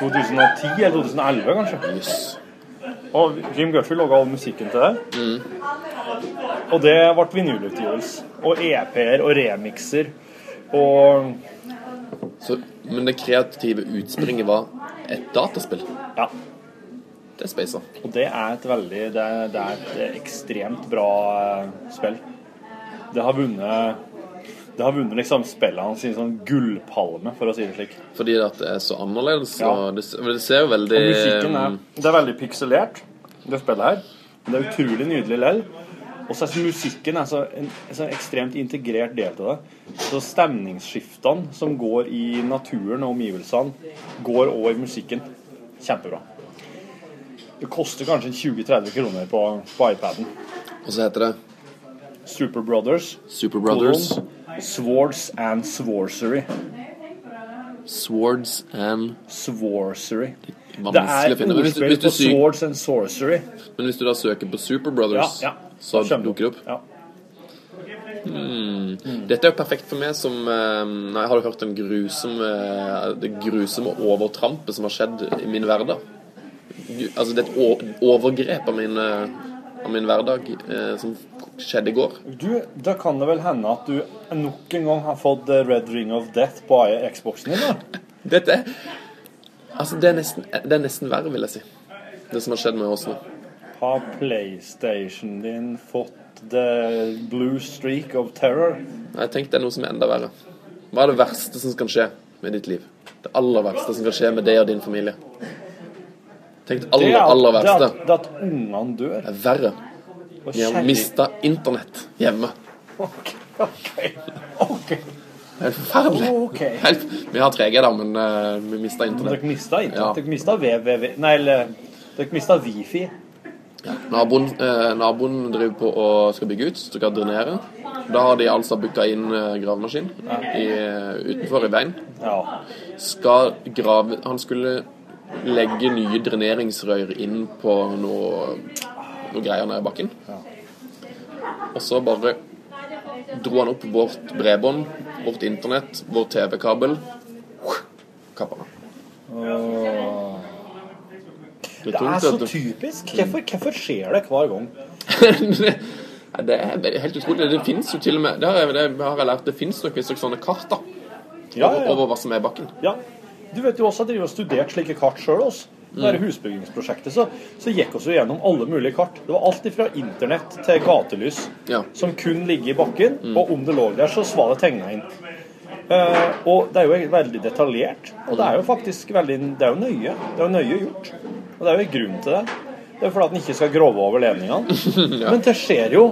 2010 eller 2011, kanskje. Og Jim Guthrie laga all musikken til det. Og det ble vinylutgivelse. Og EP-er og remixer. Og Så, men det kreative utspringet var et dataspill? Ja. Det er spacer. Og det er et veldig Det det er et ekstremt bra eh, spill. Det har vunnet Det har vunnet liksom spillene sin sånn gullpalme, for å si det slik. Fordi at det er så annerledes. Ja. Og det, det ser jo veldig Og musikken er um, Det er veldig pikselert, det spillet her. Det er utrolig nydelig lell. Og så er musikken er så en, en så ekstremt integrert del av det. Så stemningsskiftene som går i naturen og omgivelsene, går over musikken. Kjempebra. Det koster kanskje 20-30 kroner på, på iPaden. Og så heter det Super Brothers. Super Brothers. Colon, Swords and Sworcery. Swords and Sworcery. Det er ordspill på Swords and Sorcery. men hvis du da søker på Super Brothers, Ja, ja. så dukker det opp? Ja. Mm. Dette er jo perfekt for meg som eh, Nei, Har du hørt om grusomme, det grusomme overtrampet som har skjedd i min hverdag? Altså, det er et overgrep av mine av min hverdag eh, som skjedde i går. Du, da kan det vel hende at du nok en gang har fått The Red Ring of Death på Xboxen din? da? Dette Altså, det er nesten, det er nesten verre, vil jeg si. Det som har skjedd med oss nå. Har PlayStation din fått The Blue Streak of Terror? Jeg tenkte det er noe som er enda verre. Hva er det verste som kan skje med ditt liv? Det aller verste som kan skje med deg og din familie? Tenk det aller, er verste. Det at, det at ungene dør. Det er verre. De har mista internett hjemme. OK. Det er helt forferdelig. Okay. Helt, vi har 3G, da, men uh, vi mista internett. Dere mista internett. Ja. Dere mista VVV Nei, eller Dere mista Wifi. Naboen, eh, naboen driver på og skal bygge ut, skal drenere. Da har de altså booka inn eh, gravemaskin i, eh, utenfor i veien. Ja. Skal grave Han skulle legge nye dreneringsrør inn på noe, noe greier nede i bakken. Og så bare dro han opp vårt bredbånd, vårt internett, vår TV-kabel. Kappa den. Det er så typisk. Hvorfor, hvorfor skjer det hver gang? Det er helt utrolig. Det fins jo til og med Det har jeg, det har jeg lært. Det fins visst sånne kart da Ja, ja, over, ja. over hva som er bakken. Ja. Du vet jo også at jeg driver og studert slike kart sjøl. Det der husbyggingsprosjektet, så, så gikk vi gjennom alle mulige kart. Det var alt fra internett til gatelys som kun ligger i bakken, og om det lå der, så var det tegna inn. Uh, og det er jo veldig detaljert, og det er jo faktisk veldig Det er jo nøye. Det er jo nøye gjort. Og det er jo en grunn til det. Det er fordi at en ikke skal grove over ledningene. Ja. Men det skjer jo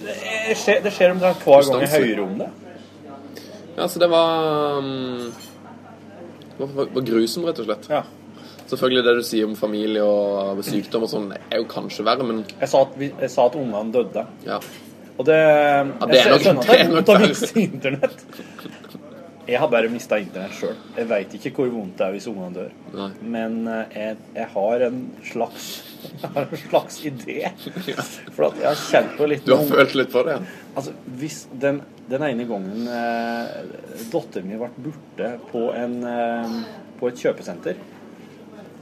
Det skjer, det skjer omtrent hver gang jeg hører om det. Ja, så det var um, Det var, var grusom, rett og slett. Selvfølgelig det du sier om familie og sykdom og sånn, er jo kanskje verre, men Jeg sa at, vi, jeg sa at ungene døde. Ja. Og det, det er jeg nok- skjønner at det er det er nok verre. internett. Jeg har bare mista internett sjøl. Jeg veit ikke hvor vondt det er hvis ungene dør. Nei. Men eh, jeg, jeg har en slags Jeg har en slags idé. For at jeg har kjent på litt Du har følt litt på det? ja. Altså, hvis den, den ene gangen eh, datteren min ble borte på, en, eh, på et kjøpesenter,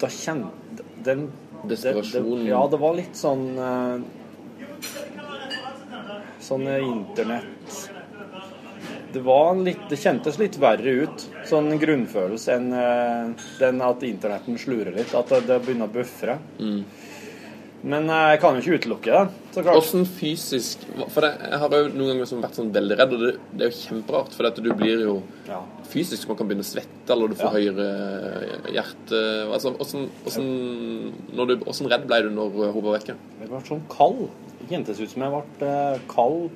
da kjente den Desperasjonen? Ja, det var litt sånn eh, Sånn eh, internett det, var litt, det kjentes litt verre ut, sånn grunnfølelse, enn eh, den at internetten slurer litt. At det, begynner å buffre. Mm. Men eh, jeg kan jo ikke utelukke det. Så klart. Hvordan fysisk For jeg har jo noen ganger vært sånn veldig redd, og det, det er jo kjemperart. For dette, du blir jo fysisk Man kan begynne å svette, eller du får høyere hjerte altså, hvordan, hvordan, når du, hvordan redd ble du når hun var vekke? Jeg ble sånn kald. Det kjentes ut som jeg ble eh, kald.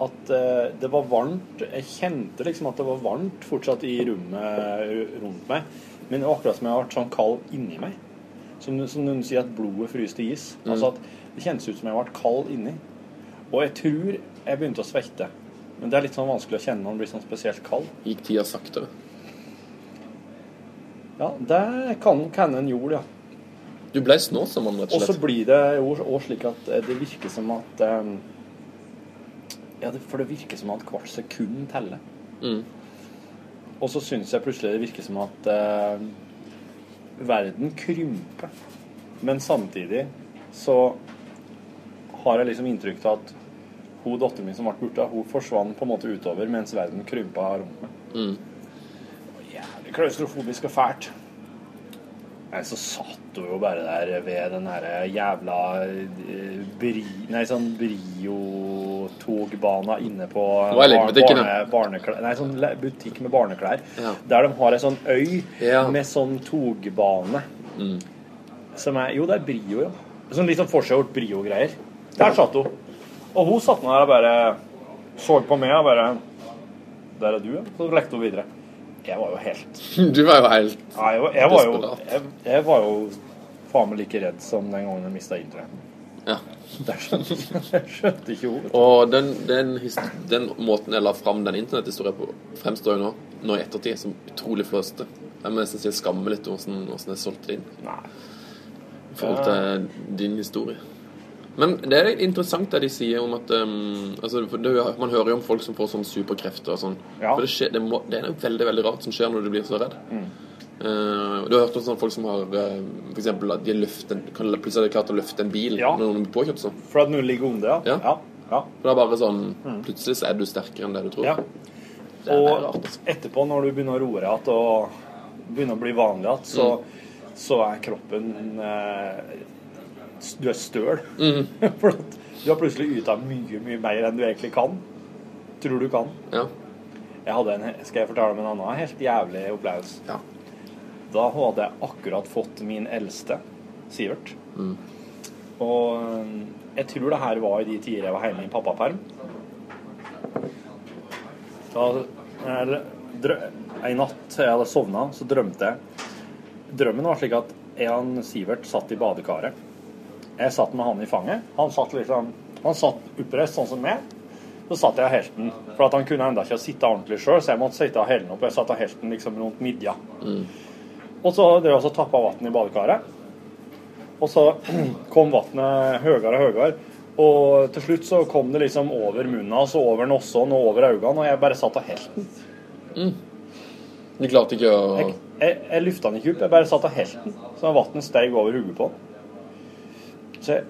At eh, det var varmt. Jeg kjente liksom at det var varmt fortsatt i rommet rundt meg. Men det var akkurat som jeg ble sånn kald inni meg. Som, som noen sier at blodet fryser til is. Mm. Altså at Det kjentes ut som jeg ble kald inni. Og jeg tror jeg begynte å svette. Men det er litt sånn vanskelig å kjenne når man blir sånn spesielt kald. Gikk tida saktere? Ja, det kan hende en gjorde, ja. Du ble snåsom, rett og slett? Og så blir det jo slik at det virker som at eh, Ja, det, for det virker som at hvert sekund teller. Mm. Og så syns jeg plutselig det virker som at eh, verden krymper. Men samtidig så har jeg liksom inntrykk av at hun datteren min som ble borte, hun forsvant på en måte utover mens verden krympa rundt meg. Mm. Jævlig klaustrofobisk og fælt. Nei, så satt hun jo bare der ved den derre jævla eh, bri, Nei, sånn Brio-togbana inne på barne, barneklær Nei, sånn butikk med barneklær. Ja. Der de har ei sånn øy Ja. med sånn togbane. Mm. Som er Jo, det er Brio, ja. Sånn litt sånn forseggjort Brio-greier. Der satt hun. Og hun satt nå der og bare så på meg og bare Der er du, ja. Så lekte hun videre. Jeg var jo helt Du var jo helt ja, jeg, var, jeg, var jo, jeg, jeg var jo faen meg like redd som den gangen jeg mista internett. Ja. Det skjønte, jeg skjønte ikke ordet. Og den, den, den måten jeg la fram den internetthistorien på, fremstår jo nå, nå i ettertid som utrolig fløste. Jeg må nesten si jeg skammer litt over hvordan jeg solgte det inn. Nei. I forhold til din historie. Men det er interessant det de sier om at um, altså, det, Man hører jo om folk som får sånn superkrefter og sånn. Ja. For det, skjer, det, må, det er noe veldig veldig rart som skjer når du blir så redd. Mm. Uh, du har hørt om sånne folk som har uh, for eksempel at de har løftet, kan plutselig har klart å løfte en bil Ja. når noen blir påkjørt sånn. For at noen ligger under, ja. Ja. ja. For det er bare sånn Plutselig så er du sterkere enn det du tror. Ja. Det Og rart, altså. etterpå, når du begynner å roe deg igjen og begynner å bli vanlig igjen, så, Mm. så er kroppen eh, Du er støl. Mm. For at du har plutselig yta mye, mye mer enn du egentlig kan. Tror du kan. Ja. Jeg hadde en, skal jeg fortelle om en annen helt jævlig opplevelse? Ja. Da hadde jeg akkurat fått min eldste, Sivert. Mm. Og eh, jeg tror det her var i de tider jeg var hjemme i pappaperm. Da En natt jeg hadde sovna, så drømte jeg. Drømmen var slik at jeg og Sivert satt i badekaret. Jeg satt med han i fanget. Han satt liksom Han satt oppreist, sånn som meg. Så satt jeg og helten, den, for at han kunne enda ikke sitte ordentlig sjøl, så jeg måtte sitte og helle den opp. Jeg satt og helten den liksom rundt midja. Mm. Og så drev jeg og tappa vann i badekaret. Og så kom vannet høyere og høyere. Og til slutt så kom det liksom over munnen hans og over nossen og over øynene, og jeg bare satt og helten den. Du klarte ikke å Jeg, jeg, jeg løfta den ikke opp, jeg bare satt og helten den. Så vannet steg over hodet på den. Så jeg,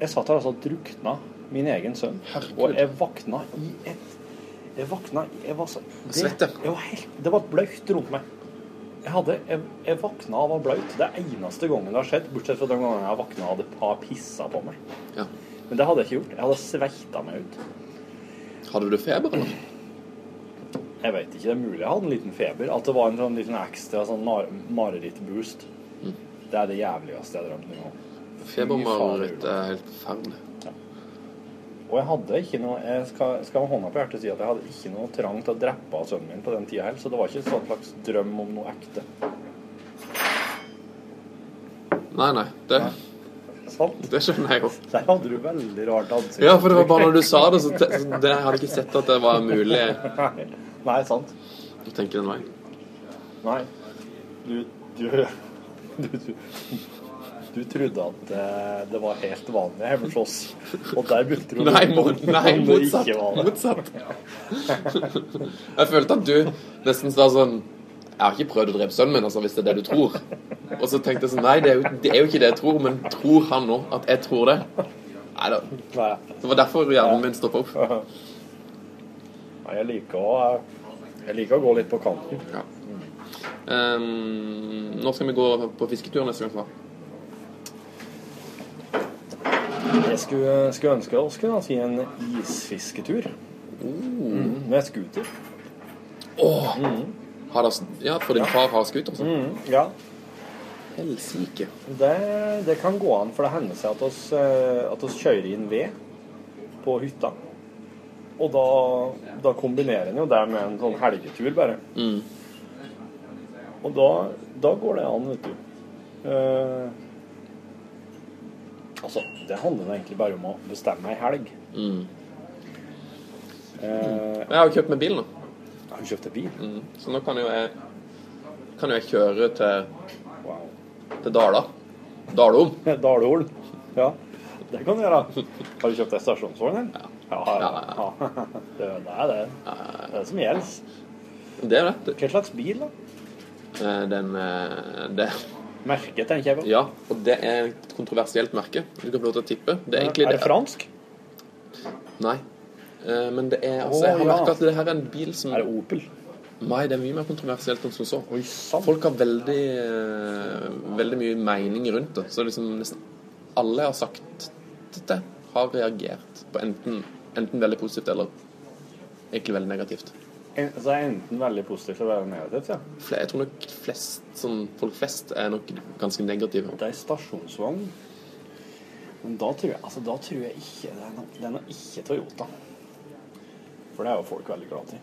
jeg satt her altså og drukna min egen sønn. Og jeg vakna i et Jeg vakna i Jeg var så Svette. Jeg var helt, det var blaut rundt meg. Jeg, hadde, jeg, jeg vakna av å være blaut. Det er eneste gangen det har skjedd, bortsett fra den gangen jeg vakna av hadde pissa på meg. Ja. Men det hadde jeg ikke gjort. Jeg hadde sveita meg ut. Hadde du feber, eller? Jeg vet ikke, det er mulig jeg hadde en liten feber. At det var en sånn liten ekstra sånn mar mareritt-boost. Det er det jævligste jeg har drømt noen gang. Febermareritt er helt forferdelig. Og jeg hadde ikke noe Jeg skal, skal med hånda på hjertet si at jeg hadde ikke noe trang til å drepe av sønnen min på den tida heller, så det var ikke en sånn slags drøm om noe ekte. Nei, nei. Det, Sant? det skjønner jeg jo. Der hadde du veldig rart ansikt. Ja, for det var bare når du sa det, så te, så det, jeg hadde ikke sett at det var mulig Nei, Nei, sant. å tenke den veien. Nei. Du Du, du, du, du trodde at eh, det var helt vanlig hjemme hos oss, og der begynte du Nei, må, nei motsatt. motsatt. Jeg følte at du nesten sa sånn Jeg har ikke prøvd å drepe sønnen min, altså, hvis det er det du tror. Og så tenkte jeg sånn Nei, det er, jo, det er jo ikke det jeg tror, men tror han nå at jeg tror det? Nei da. Det var derfor hjernen min stoppa opp. Nei, jeg liker å Jeg liker å gå litt på kanten. Ja. Um, nå skal vi gå på fisketur neste gang? da? Jeg skulle, skulle ønske oss kunne si en isfisketur. Mm, med scooter. Åh! Har det, ja, for din far har scooter? Altså. Mm, ja. Helsike. Det, det kan gå an, for det hender seg at oss, eh, at oss kjører inn ved på hytta. Og da, da kombinerer en jo det med en sånn helgetur, bare. Mm. Og da, da går det an, vet du. Eh, altså, det handler egentlig bare om å bestemme ei helg. Mm. Eh, Jeg har jo kjøpt meg bil nå. har du kjøpt deg bil? Mm. Så nå kan jo jeg kan jo jeg kjøre til, Wow. til Dala. Dalholm. Dalholm. Ja, det kan du gjøre. Har du kjøpt deg stasjonsvogn, Ja. Ja, ja, ja. Det, er det. Det er det som gjelder. Det er det. Hva slags bil, da? Den, Den eh, det, Merke, tenker jeg på. Ja, og det er et kontroversielt merke. Du kan få lov til å tippe. Det er egentlig er det fransk? Nei. Eh, Men det er altså, Jeg har ja. merket at det her er en bil som Er det Opel? Nei, det er mye mer kontroversielt enn som så. Oi. Folk har veldig, eh, veldig mye mening rundt det. Så liksom nesten alle jeg har sagt dette, har reagert på enten, enten veldig positivt eller egentlig veldig negativt. En, så er enten veldig positivt eller veldig negativt, ja. Jeg tror nok flest, sånn, folk flest er nok ganske negative. Det er stasjonsvogn. Men da tror jeg, altså, da tror jeg ikke Det er noe, det er nok ikke Toyota. For det er jo folk veldig glad i.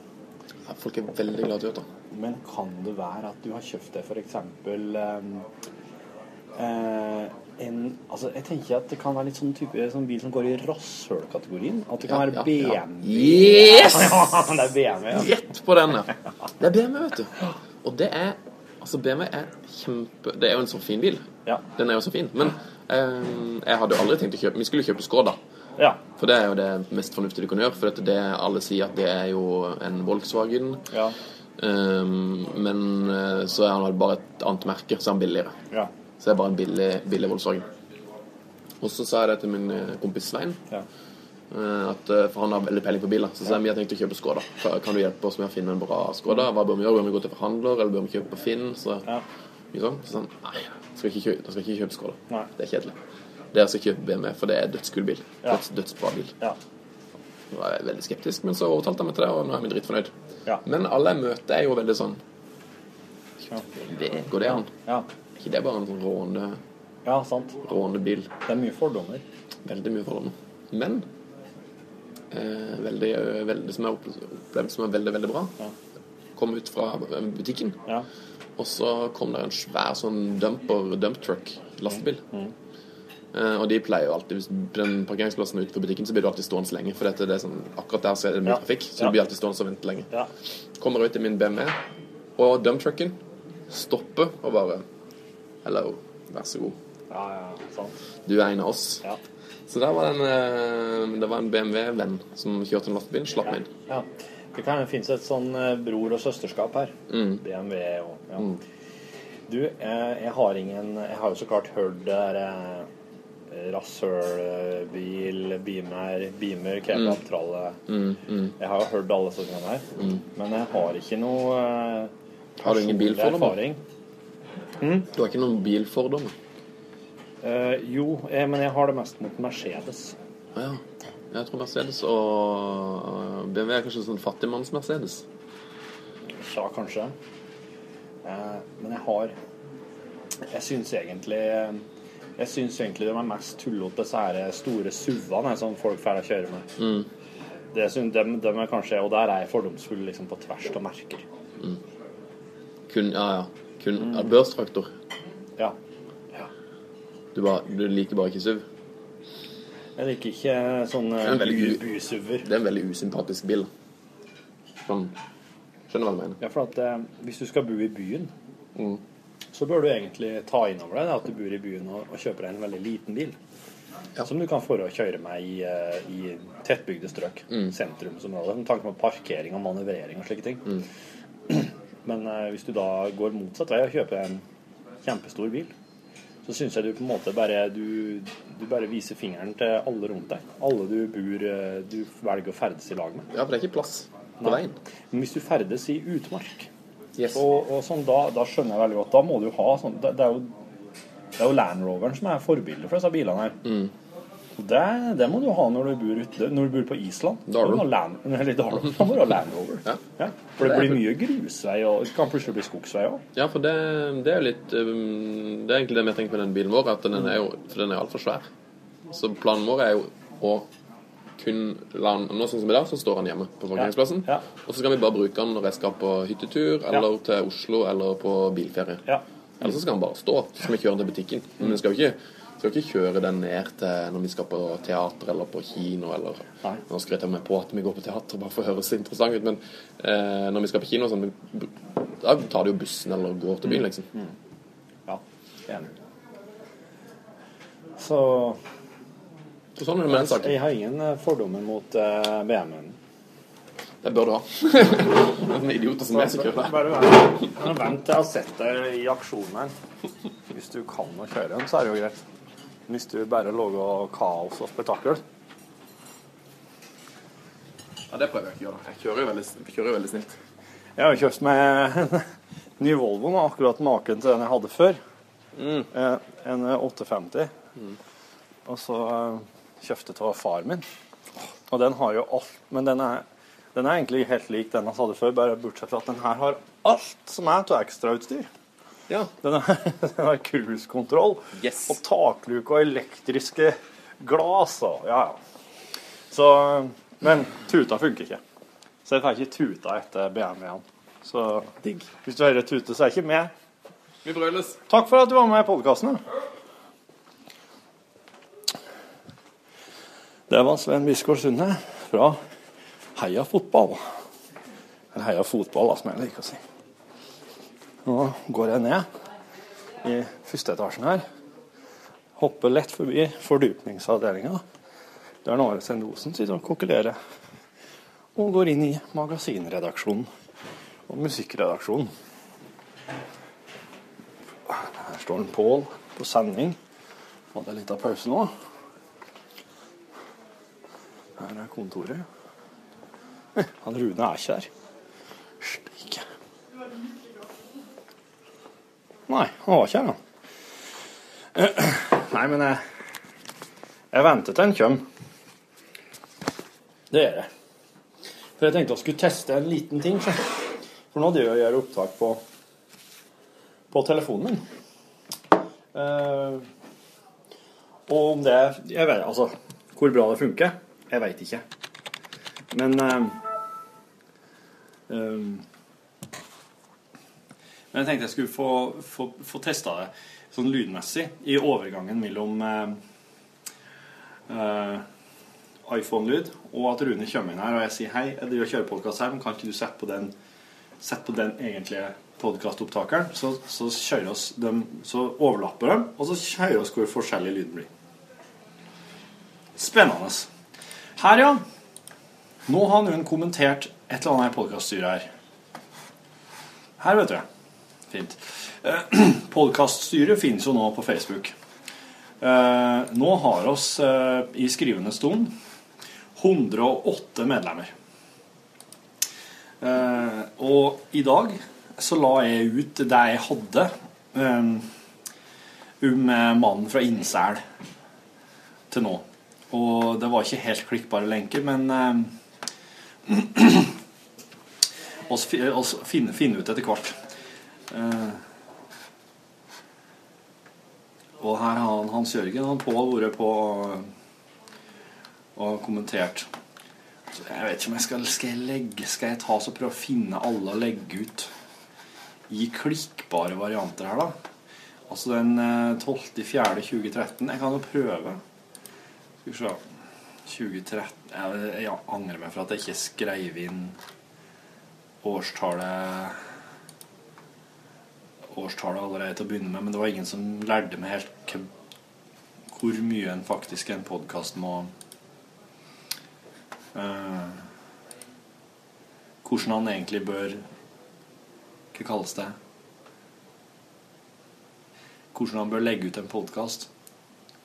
Ja, folk er veldig glad i Toyota. Men kan det være at du har kjøpt det f.eks. Um, eh, en Altså, jeg tenker at det kan være litt sånn type sånn bil som går i rasshøl-kategorien. At det kan Ja, være ja, ja. BMW. Yes! Ja, det er BMW, ja. Rett på den, ja. Det er BMW, vet du. Og det er Altså, BMW er kjempe Det er jo en så fin bil. Ja. Den er jo så fin. Men eh, jeg hadde jo aldri tenkt å kjøpe Vi skulle kjøpe Skoda. ja. For det er jo det mest fornuftige du kan gjøre. For at det alle sier at det er jo en Volkswagen. ja. Um, men eh, så er han bare et annet merke, så er han billigere. Ja. Så det er bare en billig, billig Volkswagen. Og så sa jeg det til min eh, kompis Svein. Ja. eh, At, eh, for han har veldig peiling på biler. Så sa jeg vi har tenkt å kjøpe Skoda. Kan kan du hjelpe oss med å finne en bra Skoda? Hva bør vi gjøre? Bør vi gå til forhandler, eller bør vi kjøpe på Finn? Så, ja. sånn. så han nei, skal ikke kjøpe, da skal ikke kjøpe Skoda. Nei. Det er kjedelig. Dere skal kjøpe BMW, for det er dødskul bil. Ja. Døds, dødsbra bil. Ja. Nå var jeg veldig skeptisk, men så overtalte han meg til det, og nå er vi dritfornøyd. Ja. Men alle jeg møter, er jo veldig sånn det, Går det an? Ja. Ikke det bare en sånn råne, ja, sant. rånebil? Det er mye fordommer. Veldig mye fordommer. Men eh, veldig, veldig, som jeg opple- opplevde som er veldig, veldig bra. Kom ut fra butikken, Ja. og så kom det en svær sånn dumper, dump truck, lastebil. Mm. Eh, og de pleier jo alltid, hvis den parkeringsplassen er utenfor butikken, så blir du alltid stående lenge. For dette, det er sånn, akkurat der så er det mye Ja. trafikk, så Ja. du blir alltid stående og vente lenge. Ja. Kommer ut i min BMW, og dump trucken stopper og bare Hello, vær så god. Ja, ja, sant. Du er en av oss. Ja. Så der var det eh, det var en BMW-venn som kjørte en lastebil, slapp meg inn. Ja. Det kan finnes et sånn eh, bror- og søsterskap her. Mm. BMW og ja. Du, eh, jeg har ingen Jeg har jo så klart hørt det der eh, rasshølbil, Beamer, Beamer, kebabtralle Mm, mm. Jeg har jo hørt alle sånne her. Mm. Men jeg har ikke noe Har du ingen bil for bilfordommer? Erfaring. Du har ikke noen bilfordommer? Uh, jo, jeg, men jeg har det mest mot Mercedes. Ah, ja. Jeg tror Mercedes og BMW er kanskje sånn fattigmanns-Mercedes. Ja, kanskje. Uh, men jeg har Jeg syns egentlig Jeg syns egentlig de er mest tullete, disse her store SUV-ene som folk får kjøre med. Mm. Det synes, de, de er kanskje Og der er jeg fordomsfull liksom på tvers av merker. Kun, ja, ja. Kun ja, børstraktor. Ja. Du, bare, du liker bare ikke SUV? Jeg liker ikke sånne Det er en veldig, det er en veldig usympatisk bil. Sånn Skjønner hva du mener? Ja, for at eh, hvis du skal bo i byen, Mm. så bør du egentlig ta inn over deg at du bor i byen og, og kjøper deg en veldig liten bil. Som du kan få å kjøre med i, eh, i tettbygde strøk. Mm. Sentrumsområder. Med tanke på parkering og manøvrering og slike ting. Mm. Men eh, hvis du da går motsatt vei og kjøper en kjempestor bil, så syns jeg du på en måte bare du, du bare viser fingeren til alle rundt deg. Alle du bor eh, du velger å ferdes i lag med. Ja, for det er ikke plass på Nei. veien. Men hvis du ferdes i utmark, Yes. og, og sånn, da, da skjønner jeg veldig godt Da må du ha sånn Det, det, er, jo, det er jo Land Roveren som er forbildet for disse bilene her. Mm. Og det, det må du ha når du bor ute Når du bor på Island. Da må du ha Land, eller da må du ha Land Rover. Ja. For det blir mye grusvei, og det kan plutselig bli skogsvei òg. Ja, for det, det er jo litt um, Det er egentlig det vi tenker med den bilen vår, at den er jo For den er altfor svær. Så planen vår er jo å kun la den Nå sånn som i dag, så står han hjemme på parkeringsplassen. Og så skal vi bare bruke den når jeg skal på hyttetur, eller til Oslo, eller på bilferie. Eller så skal han bare stå. Så skal vi kjøre den til butikken. Men vi skal jo ikke skal ikke kjøre den ned til når vi skal på teater eller på kino eller Nå skryter jeg meg på at vi går på teater bare for å høres interessant ut, men eh, når vi skal på kino, sånn, da tar du jo bussen eller går til byen, liksom. Ja, enig. Så Så sånn er det med den saken. Jeg har ingen eh, fordommer mot uh, BMW-en. Det bør du ha. Noen idioter som meg som kjører bare vent til jeg har sett deg i aksjon her. Hvis du kan å kjøre den, så er det jo greit. Hvis du bare lager kaos og spetakkel Ja, det prøver jeg ikke å gjøre. Jeg kjører jo veldig, kjører jo veldig snilt. Jeg har kjøpt meg ny Volvo, nå, akkurat maken til den jeg hadde før. Mm. En 850. Og så eh, kjøpte jeg av far min. Og den har jo alt Men den er, den er egentlig helt lik den jeg hadde før, bare bortsett fra at den her har alt som er av ekstrautstyr. Ja. Den, har cruisekontroll og takluke og elektriske glass og ja, ja. Så Men tuta funker ikke. Så jeg får ikke tuta etter BMW-en. Så hvis du hører tute, så er jeg ikke med. Vi brøles. Takk for at du var med i podkasten. Det var Sven Bisgaard Sunde fra Heia Fotball. Eller Heia Fotball, som jeg liker å si. Nå går jeg ned i første etasjen her. Hopper lett forbi fordypningsavdelinga, der Are Sendosen sitter og kokulerer. Og går inn i magasinredaksjonen og musikkredaksjonen. Her står en Pål på sending. Hadde en liten pause nå. Her er kontoret. Eh, Han Rune er ikke her. Steike. Nei, han var ikke her, han. Nei, men jeg, jeg venter til han kommer. Det gjør jeg. For jeg tenkte jeg skulle teste en liten ting. så. For nå driver jeg og gjør opptak på, på telefonen min. Uh, og om det Jeg vet altså Hvor bra det funker, jeg veit ikke. Men uh, eh, Men jeg tenkte jeg skulle få, få, få testa det sånn lydmessig i overgangen mellom eh, eh, iPhone-lyd, og at Rune kommer inn her og jeg sier hei, jeg driver og kjører podkast her, men kan ikke du sette på den, sette på den egentlige podkastopptakeren? Så, så, kjører oss dem, så overlapper de, og så kjører oss hvor forskjellig lyden blir. Spennende. Her, ja. Nå har noen kommentert et eller annet i podkaststyret her. Her, vet du. Fint. Eh, Podkaststyret finnes jo nå på Facebook. Eh, nå har oss eh, i skrivende stund 108 medlemmer. Og i dag så la jeg ut det jeg hadde om mannen fra Innsel til nå. Og det var ikke helt klikkbare lenker, men oss, oss finne, finne ut etter hvert. Eh, og her har han Hans Jørgen han på vært på og, kommentert. Så jeg vet ikke om jeg skal, skal jeg legge Skal jeg ta så prøve å finne alle og legge ut i klikkbare varianter her, da? Altså den eh, 12.4.2013. Jeg kan jo prøve. Skal vi se 2013 Jeg, jeg angrer meg for at jeg ikke skrev inn årstallet årstallet allerede til å begynne med, men det var ingen som lærte meg helt hvor mye en faktisk en podkast må uh, Hvordan han egentlig bør Hva kalles det? Hvordan han bør legge ut en podkast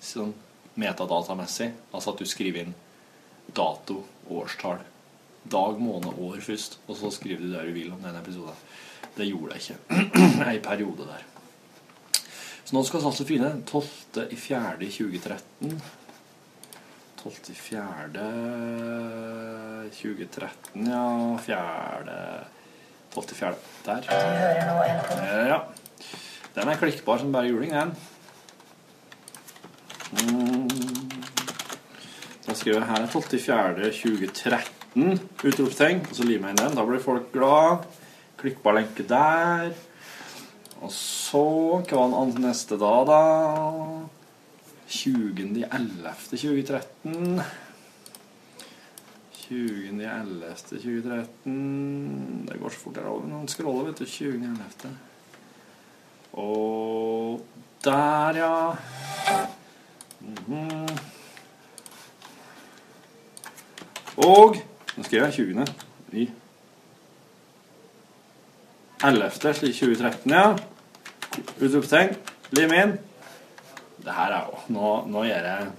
sånn metadatamessig. Altså at du skriver inn dato, årstall, dag, måned, år først, og så skriver du det du vil om den episoden. Det gjorde jeg ikke ei periode der. Så nå skal vi altså finne 12. i 4. i 2013. 12. i 4. 2013, ja. 4. 12.4. Der. Ja. Den er klikkbar som bare juling, den. Mm. Da skriver jeg her 12. i 4. 2013, utropstegn, og så limer jeg inn den. Da blir folk glad. Klikkbar lenke der. Og så Hva var den neste da, da? 20.11.2013. 20.11.2013 Det går så fort her over når man scroller, vet du. 20.11. Og der, ja. Mhm. Og Nå skriver jeg 20. i 11. slik 2013, ja. Utropstegn. Lim inn. Det her er jo Nå, nå gjør jeg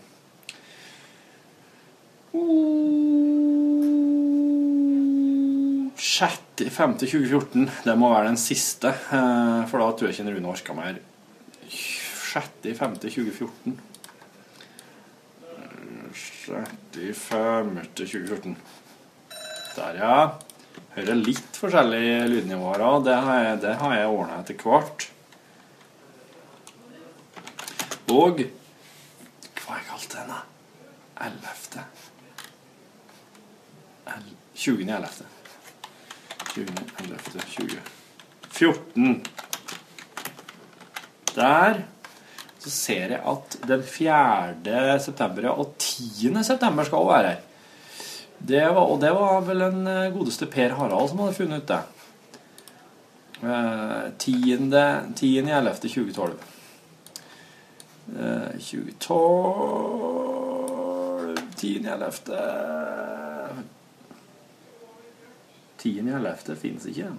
Sjette, femte 2014. Det må være den siste, eh, for da tror jeg ikke Rune orka mer. Sjette, femte 2014. Sjette, femte 2014. Der, ja. Hører litt forskjellige lydnivåer òg. Det har jeg, det jeg ordna etter hvert. Og Hva har jeg kalt den, da? 11. El- 20. 11. 20. 11. 20. 14. Der så ser jeg at den 4. september og 10. september skal også være her. Det var, og det var vel den eh, godeste Per Harald som hadde funnet ut det. Eh, 10. 10. 11. 2012. Eh, 2012 10. 11. 10. 11. finnes ikke.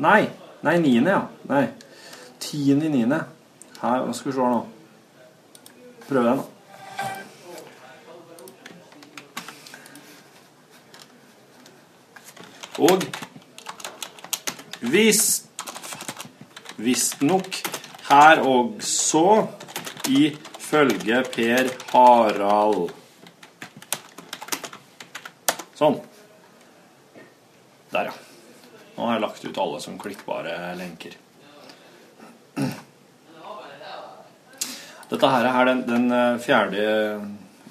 Nei. Nei, niende, ja. Nei. Tiende i niende. Her, nå skal vi se nå. Prøv den, Og hvis visstnok her også ifølge Per Harald. Sånn. Der, ja. Nå har jeg lagt ut alle som klikkbare lenker. Dette her er den, den 4.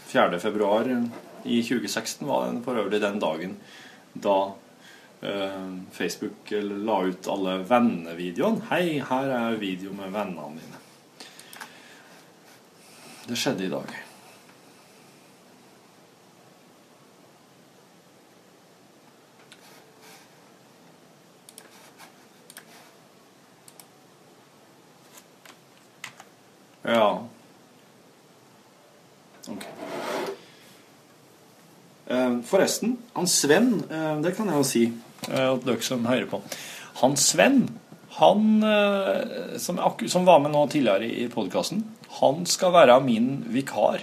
4. februar i 2016 var den for øvrig den dagen da eh, Facebook la ut alle vennevideoene. Hei, her er video med vennene dine. Det skjedde i dag. Ja. Ok. Eh, Forresten, han Sven, eh, det kan jeg jo si eh, til dere som hører på. Han Sven, han eh, som, som var med nå tidligere i podkasten, han skal være min vikar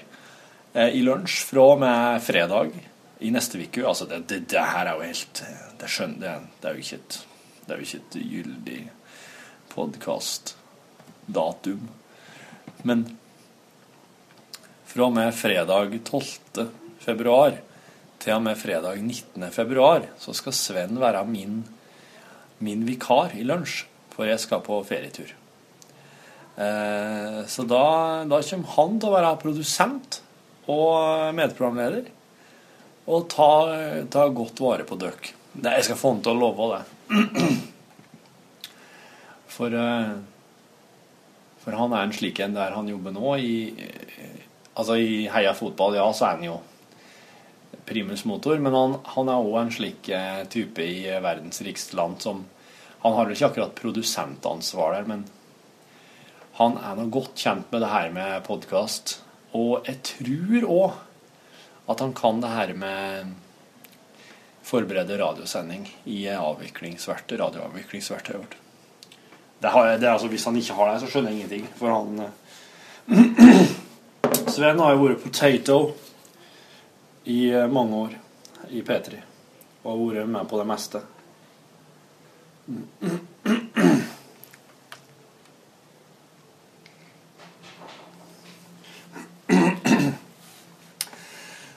eh, i lunsj fra og med fredag i neste uke. Altså, det, det, det her er jo helt Det skjønner det, det er jo ikke et, det er jo ikke et gyldig podkastdatum. Men fra og med fredag 12. februar til og med fredag 19. februar så skal Sven være min, min vikar i lunsj, for jeg skal på ferietur. Eh, så da, da kommer han til å være produsent og medprogramleder og ta, ta godt vare på dere. Jeg skal få han til å love det. For eh, for han er en slik en der han jobber nå. I, altså i Heia fotball, ja, så er han jo primus motor, men han, han er òg en slik eh, type i verdens rikeste land som Han har vel ikke akkurat produsentansvar der, men han er nå godt kjent med det her med podkast. Og jeg tror òg at han kan det her med forberede radiosending i avviklingsverktøy, radioavviklingsverktøyet vårt. Det har, det er altså, hvis han ikke har det, så skjønner jeg ingenting. For han eh, Sven har jo vært potato i eh, mange år i P3. Og har vært med på det meste.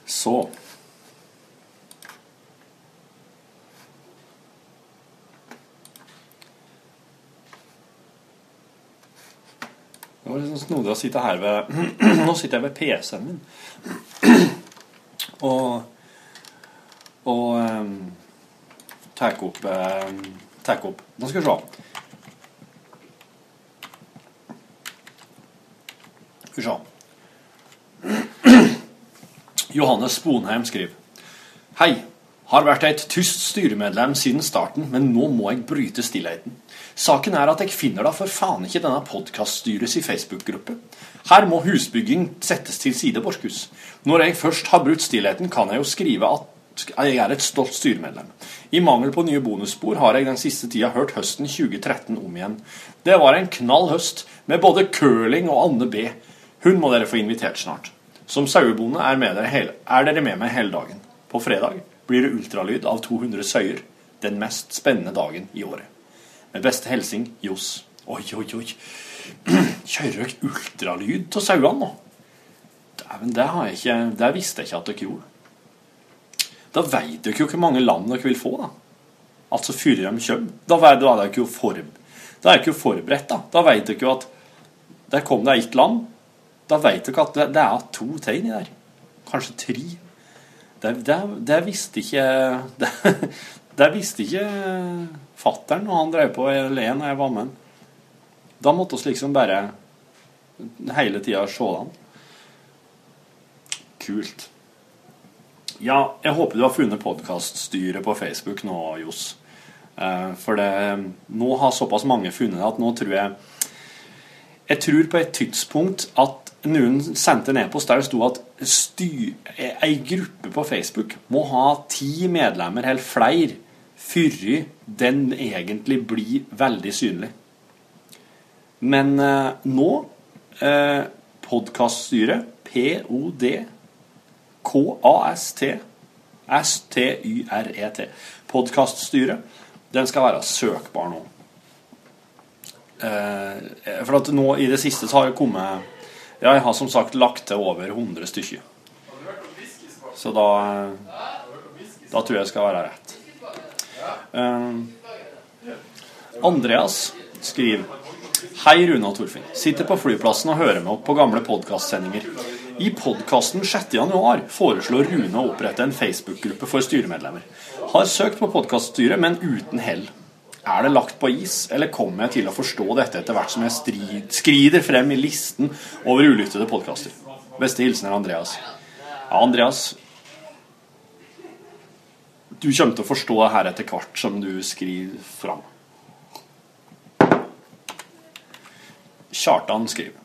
Så Det var litt sånn snodig å sitte her ved Nå sitter jeg ved PC-en min. Og Og um, tar opp um, opp Nå skal vi se. Skal vi se. Johannes Sponheim skriver Hei. Har vært et tyst styremedlem siden starten, men nå må jeg bryte stillheten. Saken er at jeg finner da for faen ikke denne podkaststyrets i Facebook-gruppe. Her må husbygging settes til side, Borchhus. Når jeg først har brutt stillheten, kan jeg jo skrive at jeg er et stolt styremedlem. I mangel på nye bonusspor har jeg den siste tida hørt høsten 2013 om igjen. Det var en knall høst, med både curling og Anne B. Hun må dere få invitert snart. Som sauebonde er, er dere med meg hele dagen. På fredag blir det ultralyd av 200 søyer. Den mest spennende dagen i året. Med beste hilsing Johs. Oi, oi, oi. Kjører dere ultralyd av sauene nå? Dæven, det har jeg ikke Det visste jeg ikke at dere gjorde. Da veit dere jo hvor mange land dere vil få, da. Altså før de kommer. Da er er dere jo for, da er forberedt, da. Da veit dere jo at der kom det ett land. Da veit dere at det, det er to tegn i der. Kanskje tre. Det, der, der visste ikke der, der visste ikke fattern når han drev på le når jeg var med han. Da måtte vi liksom bare hele tida se han. Kult. Ja, jeg håper du har funnet podkaststyret på Facebook nå, Johs. Eh, For det, nå har såpass mange funnet det at nå tror jeg Jeg tror på et tidspunkt at noen sendte en e-post der det sto at ei gruppe på Facebook må ha ti medlemmer eller flere før den egentlig blir veldig synlig. Men eh, nå eh, Podkaststyret, P-O-D-K-A-S-T S-T-Y-R-E-T. Podkaststyret. Den skal være søkbar nå. Eh, for at nå i det siste så har det kommet ja, Jeg har som sagt lagt til over 100 stykker. Så da Da tror jeg det skal være rett. Uh, Andreas skriver Hei, Rune og Torfinn. Sitter på flyplassen og hører meg opp på gamle podkastsendinger. I podkasten 6.1 foreslår Rune å opprette en Facebook-gruppe for styremedlemmer. Har søkt på podkaststyret, men uten hell. Er det lagt på is, eller kommer jeg til å forstå dette etter hvert som jeg strid, skrider frem i listen over ulyttede podkaster? Beste hilsen er Andreas. Ja, Andreas. Du kommer til å forstå det her etter hvert som du skriver fram. Kjartan skriver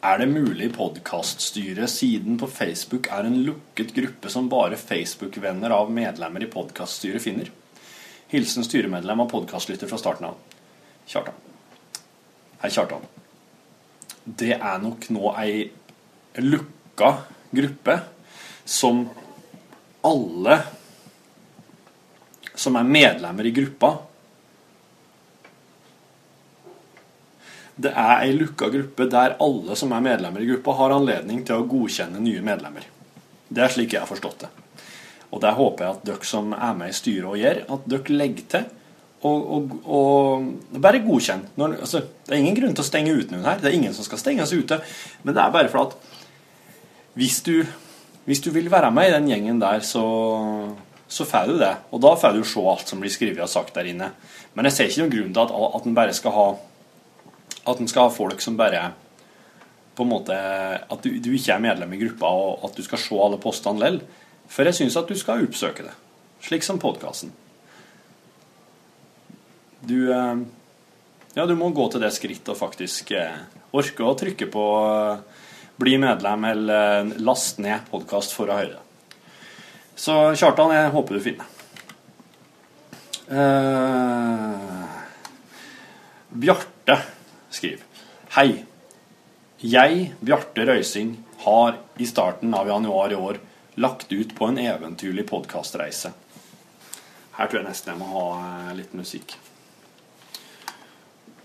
Er det mulig podkaststyret siden på Facebook er en lukket gruppe som bare Facebook-venner av medlemmer i podkaststyret finner? Hilsen styremedlem og podkastlytter fra starten av. Kjartan. Hei, Kjartan. Det er nok nå ei lukka gruppe som alle som er medlemmer i gruppa, det er ei lukka gruppe der alle som er medlemmer i gruppa, har anledning til å godkjenne nye medlemmer. Det er slik jeg har forstått det. Og det håper jeg at dere som er med i styret og gjør, at dere legger til og, og, og bare godkjenn. Når, altså, det er ingen grunn til å stenge ute noen her. Det er ingen som skal stenges ute. Men det er bare for at hvis du, hvis du vil være med i den gjengen der, så, så får du det. Og da får du se alt som blir skrevet og sagt der inne. Men jeg ser ikke noen grunn til at, at en bare skal ha at en skal ha folk som bare på en måte At du, du ikke er medlem i gruppa, og at du skal se alle postene lell. For jeg syns at du skal oppsøke det. Slik som podkasten. Du eh, Ja, du må gå til det skrittet og faktisk eh, orke å trykke på eh, bli medlem eller last ned podkast for å høre det. Så Kjartan, jeg håper du finner uh, Bjarte skriver Hei. Jeg, Bjarte Røysing, har i starten av januar i år lagt ut på en eventyrlig podkastreise. Her tror jeg nesten jeg må ha litt musikk.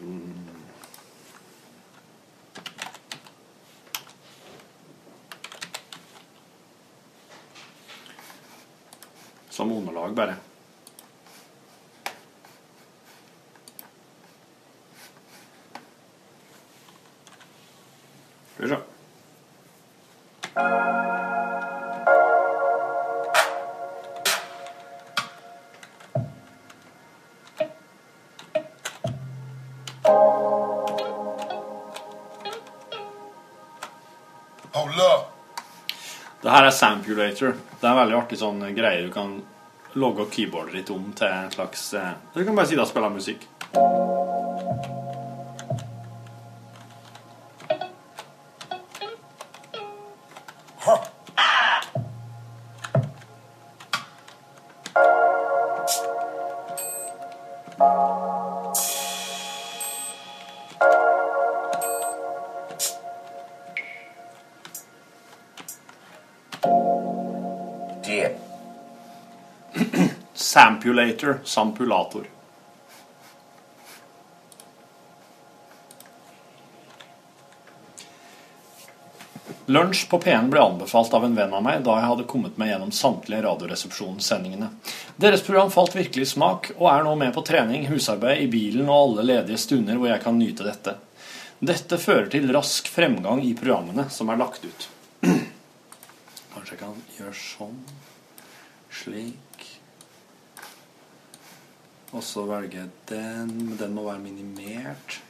Mm. Som underlag, bare. Skal vi se. Her er Sampulator. Det er en veldig artig sånn greie du kan logge keyboardet ditt om til en slags eh, Du kan bare si da spille musikk. Sampulator. Sampulator. Lunsj på P1 ble anbefalt av en venn av meg da jeg hadde kommet meg gjennom samtlige Radioresepsjonssendingene. Deres program falt virkelig i smak, og er nå med på trening, husarbeid, i bilen og alle ledige stunder hvor jeg kan nyte dette. Dette fører til rask fremgang i programmene som er lagt ut. Kanskje jeg kan gjøre sånn. Slik. Og så velger jeg den. men Den må være minimert.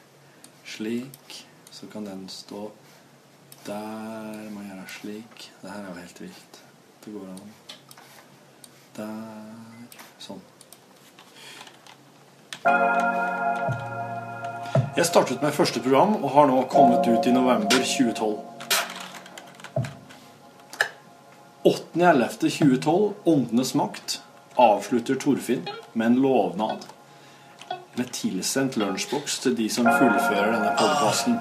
Slik. Så kan den stå der. Må gjøre slik. Det her er jo helt vilt. Det går an. Der. Sånn. Jeg startet med første program og har nå kommet ut i november 2012. 8.11.2012, Åndenes makt. Avslutter Torfinn med en lovnad med tilsendt lunsjboks til de som fullfører denne podkasten,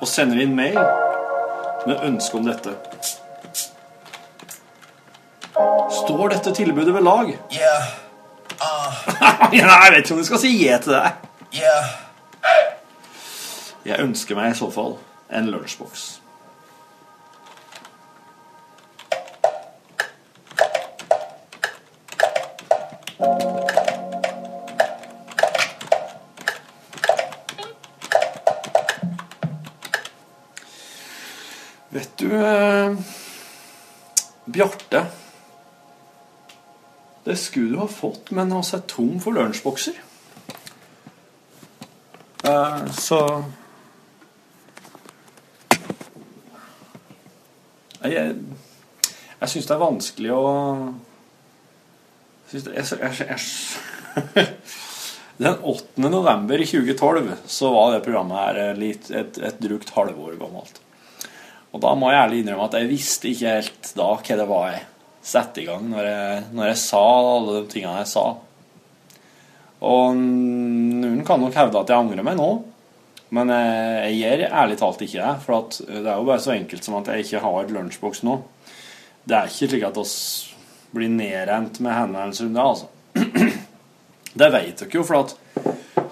og sender inn mail med ønske om dette. Står dette tilbudet ved lag? Nei, jeg vet ikke om du skal si je til det. Jeg ønsker meg i så fall en lunsjboks. Det skulle du ha fått, men vi er tom for lunsjbokser. Uh, så Jeg, jeg syns det er vanskelig å synes det, jeg, jeg, jeg, Den 8. november i 2012 så var det programmet her litt, et, et drukt halvår gammelt. Og da må jeg ærlig innrømme at jeg visste ikke helt da hva det var jeg satte i gang når jeg, når jeg sa alle de tingene jeg sa. Og noen kan nok hevde at jeg angrer meg nå, men jeg, gjør ærlig talt ikke det. For det er jo bare så enkelt som at jeg ikke har lunsjboks nå. Det er ikke slik at oss blir nedrent med henvendelser om det, altså. Det vet dere jo, for at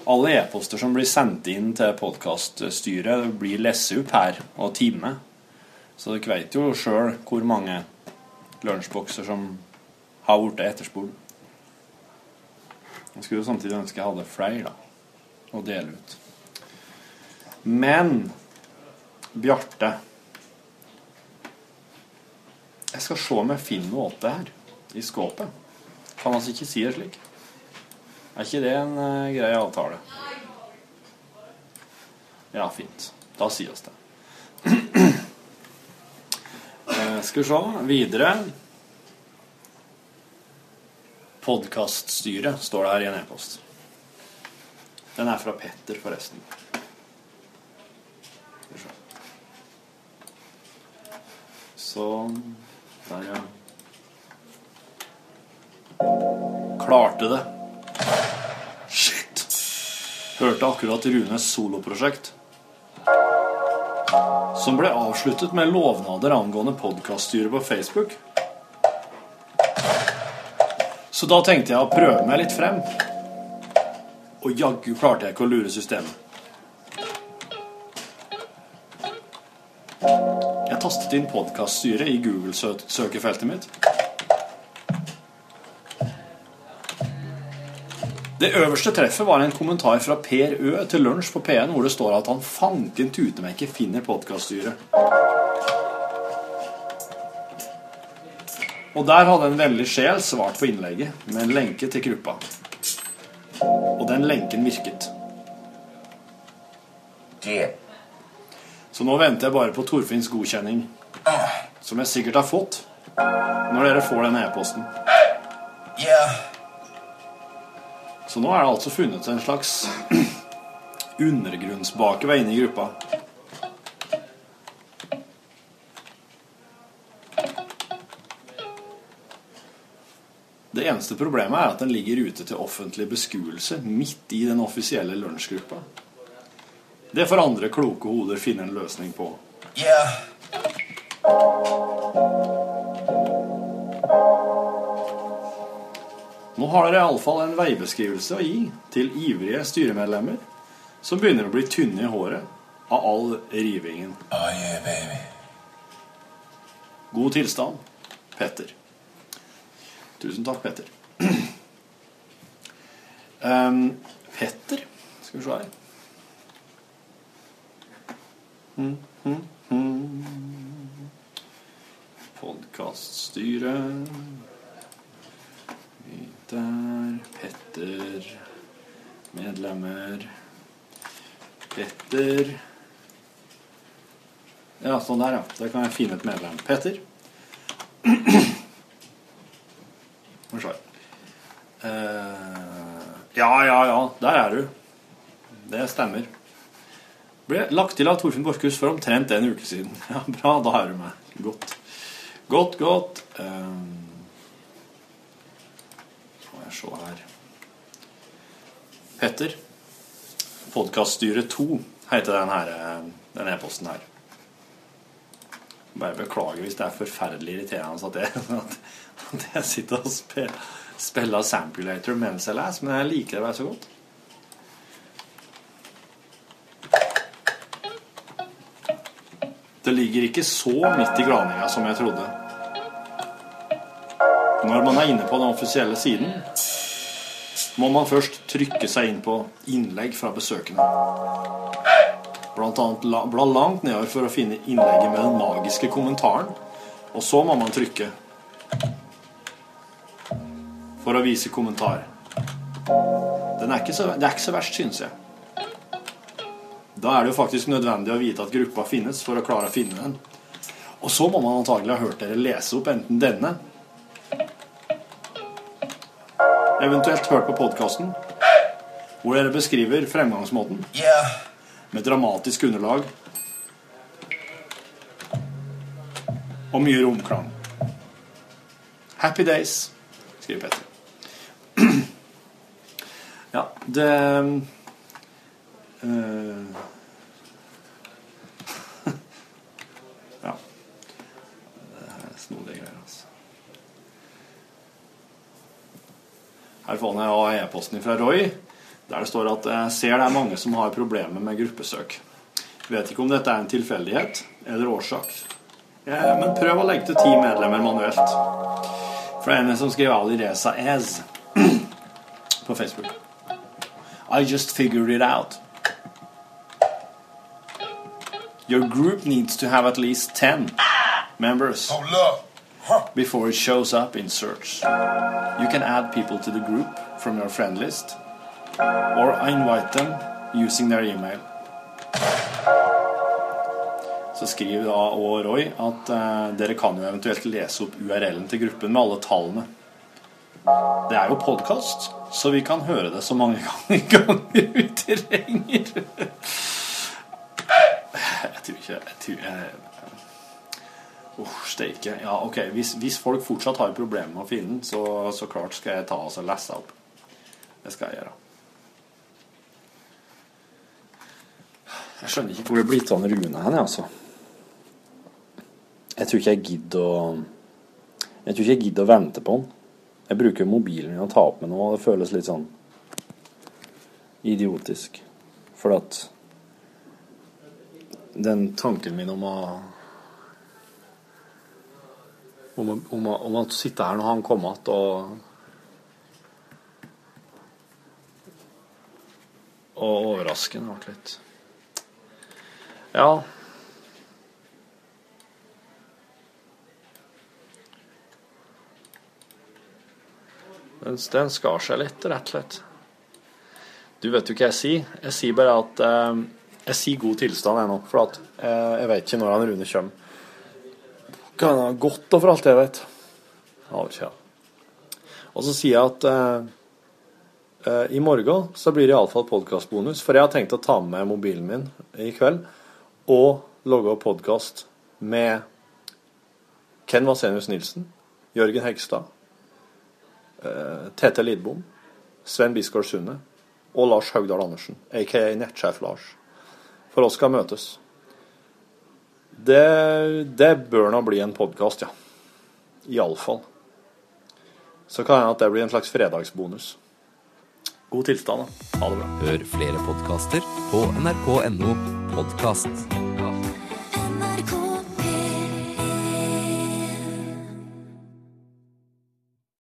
alle e-poster som blir sendt inn til podkaststyret, blir lest opp her og time. Så dere vet jo sjøl hvor mange lunsjbokser som har blitt etterspurt. Jeg skulle jo samtidig ønske jeg hadde flere da, å dele ut. Men Bjarte Jeg skal se om jeg finner noe åt det her i skåpet. Kan altså ikke si det slik. Er ikke det en uh, grei avtale? Ja, fint. Da sies det. skal vi se videre. Podkaststyret står det her i en e-post. Den er fra Petter, forresten. Sånn. Der, ja. Klarte det. Shit. Hørte akkurat Runes soloprosjekt. Som ble avsluttet med lovnader angående podkaststyret på Facebook. Så da tenkte jeg å prøve meg litt frem. Og jaggu klarte jeg ikke å lure systemet. Jeg tastet inn podkaststyret i Google-søkefeltet mitt. Det øverste treffet var en kommentar fra Per Ø til lunsj på P1 hvor det står at han fanken tute meg ikke finner podkaststyret. Og der hadde en veldig sjel svart på innlegget med en lenke til gruppa. Og den lenken virket. Det. Så nå venter jeg bare på Torfinns godkjenning, som jeg sikkert har fått når dere får denne e-posten. Så nå er det altså funnet en slags undergrunnsbakevei inne i gruppa. Det eneste problemet er at den ligger ute til offentlig beskuelse midt i den offisielle lunsjgruppa. Det får andre kloke hoder finne en løsning på. Nå har dere iallfall en veibeskrivelse å gi til ivrige styremedlemmer som begynner å bli tynne i håret av all rivingen. God tilstand, Petter. Tusen takk, Petter. Um, Petter Skal vi se her mm, mm, mm. Podkaststyret Der. Petter. Medlemmer. Petter. Ja, sånn der, ja. Der kan jeg finne et medlem. Petter. Unnskyld. Uh. Eh, ja, ja, ja. Der er du. Det stemmer. Ble lagt til av Torfinn Borchhus for omtrent en uke siden. Ja, Bra, da er du med. Godt. Godt, godt. Jeg se her Petter. Podkaststyret 2 heter den her, eh, e-posten her. Bare beklager hvis det er forferdelig irriterende at jeg, at jeg sitter og spiller, spiller Sampulator mens jeg leser, men jeg liker det bare så godt. Det ligger ikke så midt i glaninga som jeg trodde. Når man er inne på den offisielle siden, må man først trykke seg inn på innlegg fra besøkende. Blant annet la- bla langt nedover for å finne innlegget med den magiske kommentaren. Og så må man trykke for å vise kommentar. Den er ikke så, det er ikke så verst, synes jeg. Da er det jo faktisk nødvendig å vite at gruppa finnes for å klare å finne den. Og så må man antagelig ha hørt dere lese opp enten denne Eventuelt hørt på podkasten hvor dere beskriver fremgangsmåten med dramatisk underlag og mye romklang. Happy days, skriver Petter. ja, det eh, Ja. Det er snodige greier, altså. Her får jeg e-posten fra Roy, der det står at jeg ser det er mange som har problemer med gruppesøk. Vet ikke om dette er en tilfeldighet eller årsak. Ja, men prøv å legge til ti medlemmer manuelt. For det er en som skriver Ali Reza Ez på Facebook. I just figured it out. Your group needs to have at least ten members before it shows up in search. You can add people to the group from your friend list or invite them using their email. Så skriver da og Roy at uh, dere kan jo eventuelt lese opp URL-en til gruppen med alle tallene. Det er jo podkast, så vi kan høre det så mange ganger vi trenger. Jeg tror ikke Jeg tror jeg, Uff, steike. Ja, ok. Hvis, hvis folk fortsatt har problemer med å finne den, så, så klart skal jeg ta og så lese opp. Det skal jeg gjøre. Jeg skjønner ikke hvor det blir av Rune hen, altså. Jeg tror ikke jeg gidder å Jeg tror ikke jeg gidder å vente på han. Jeg bruker mobilen min å ta opp med noe, og det føles litt sånn idiotisk. For at den tanken min om å om, om, om å sitte her når han kommer igjen og Og overraske ham litt. Ja. Den, den skar seg litt, rett og slett. Du vet jo hva jeg sier. Jeg sier bare at eh, Jeg sier god tilstand ennå, for at eh, jeg vet ikke når han Rune kommer. Kan ha gått og for alt jeg vet. Aner. Og så sier jeg at eh, eh, i morgen så blir det iallfall podkastbonus. For jeg har tenkt å ta med mobilen min i kveld og logge opp podkast med Ken Vasenius Nilsen, Jørgen Hegstad, eh, Tete Lidbom, Sven Bisgaard Sunde og Lars Haugdal Andersen, aka Nettsjef Lars. For oss skal møtes. Det, det bør nå bli en podkast, ja. Iallfall. Så kan hende at det blir en slags fredagsbonus. God tilstand, da. Ha det bra. Hør flere podkaster på nrk.no podkast.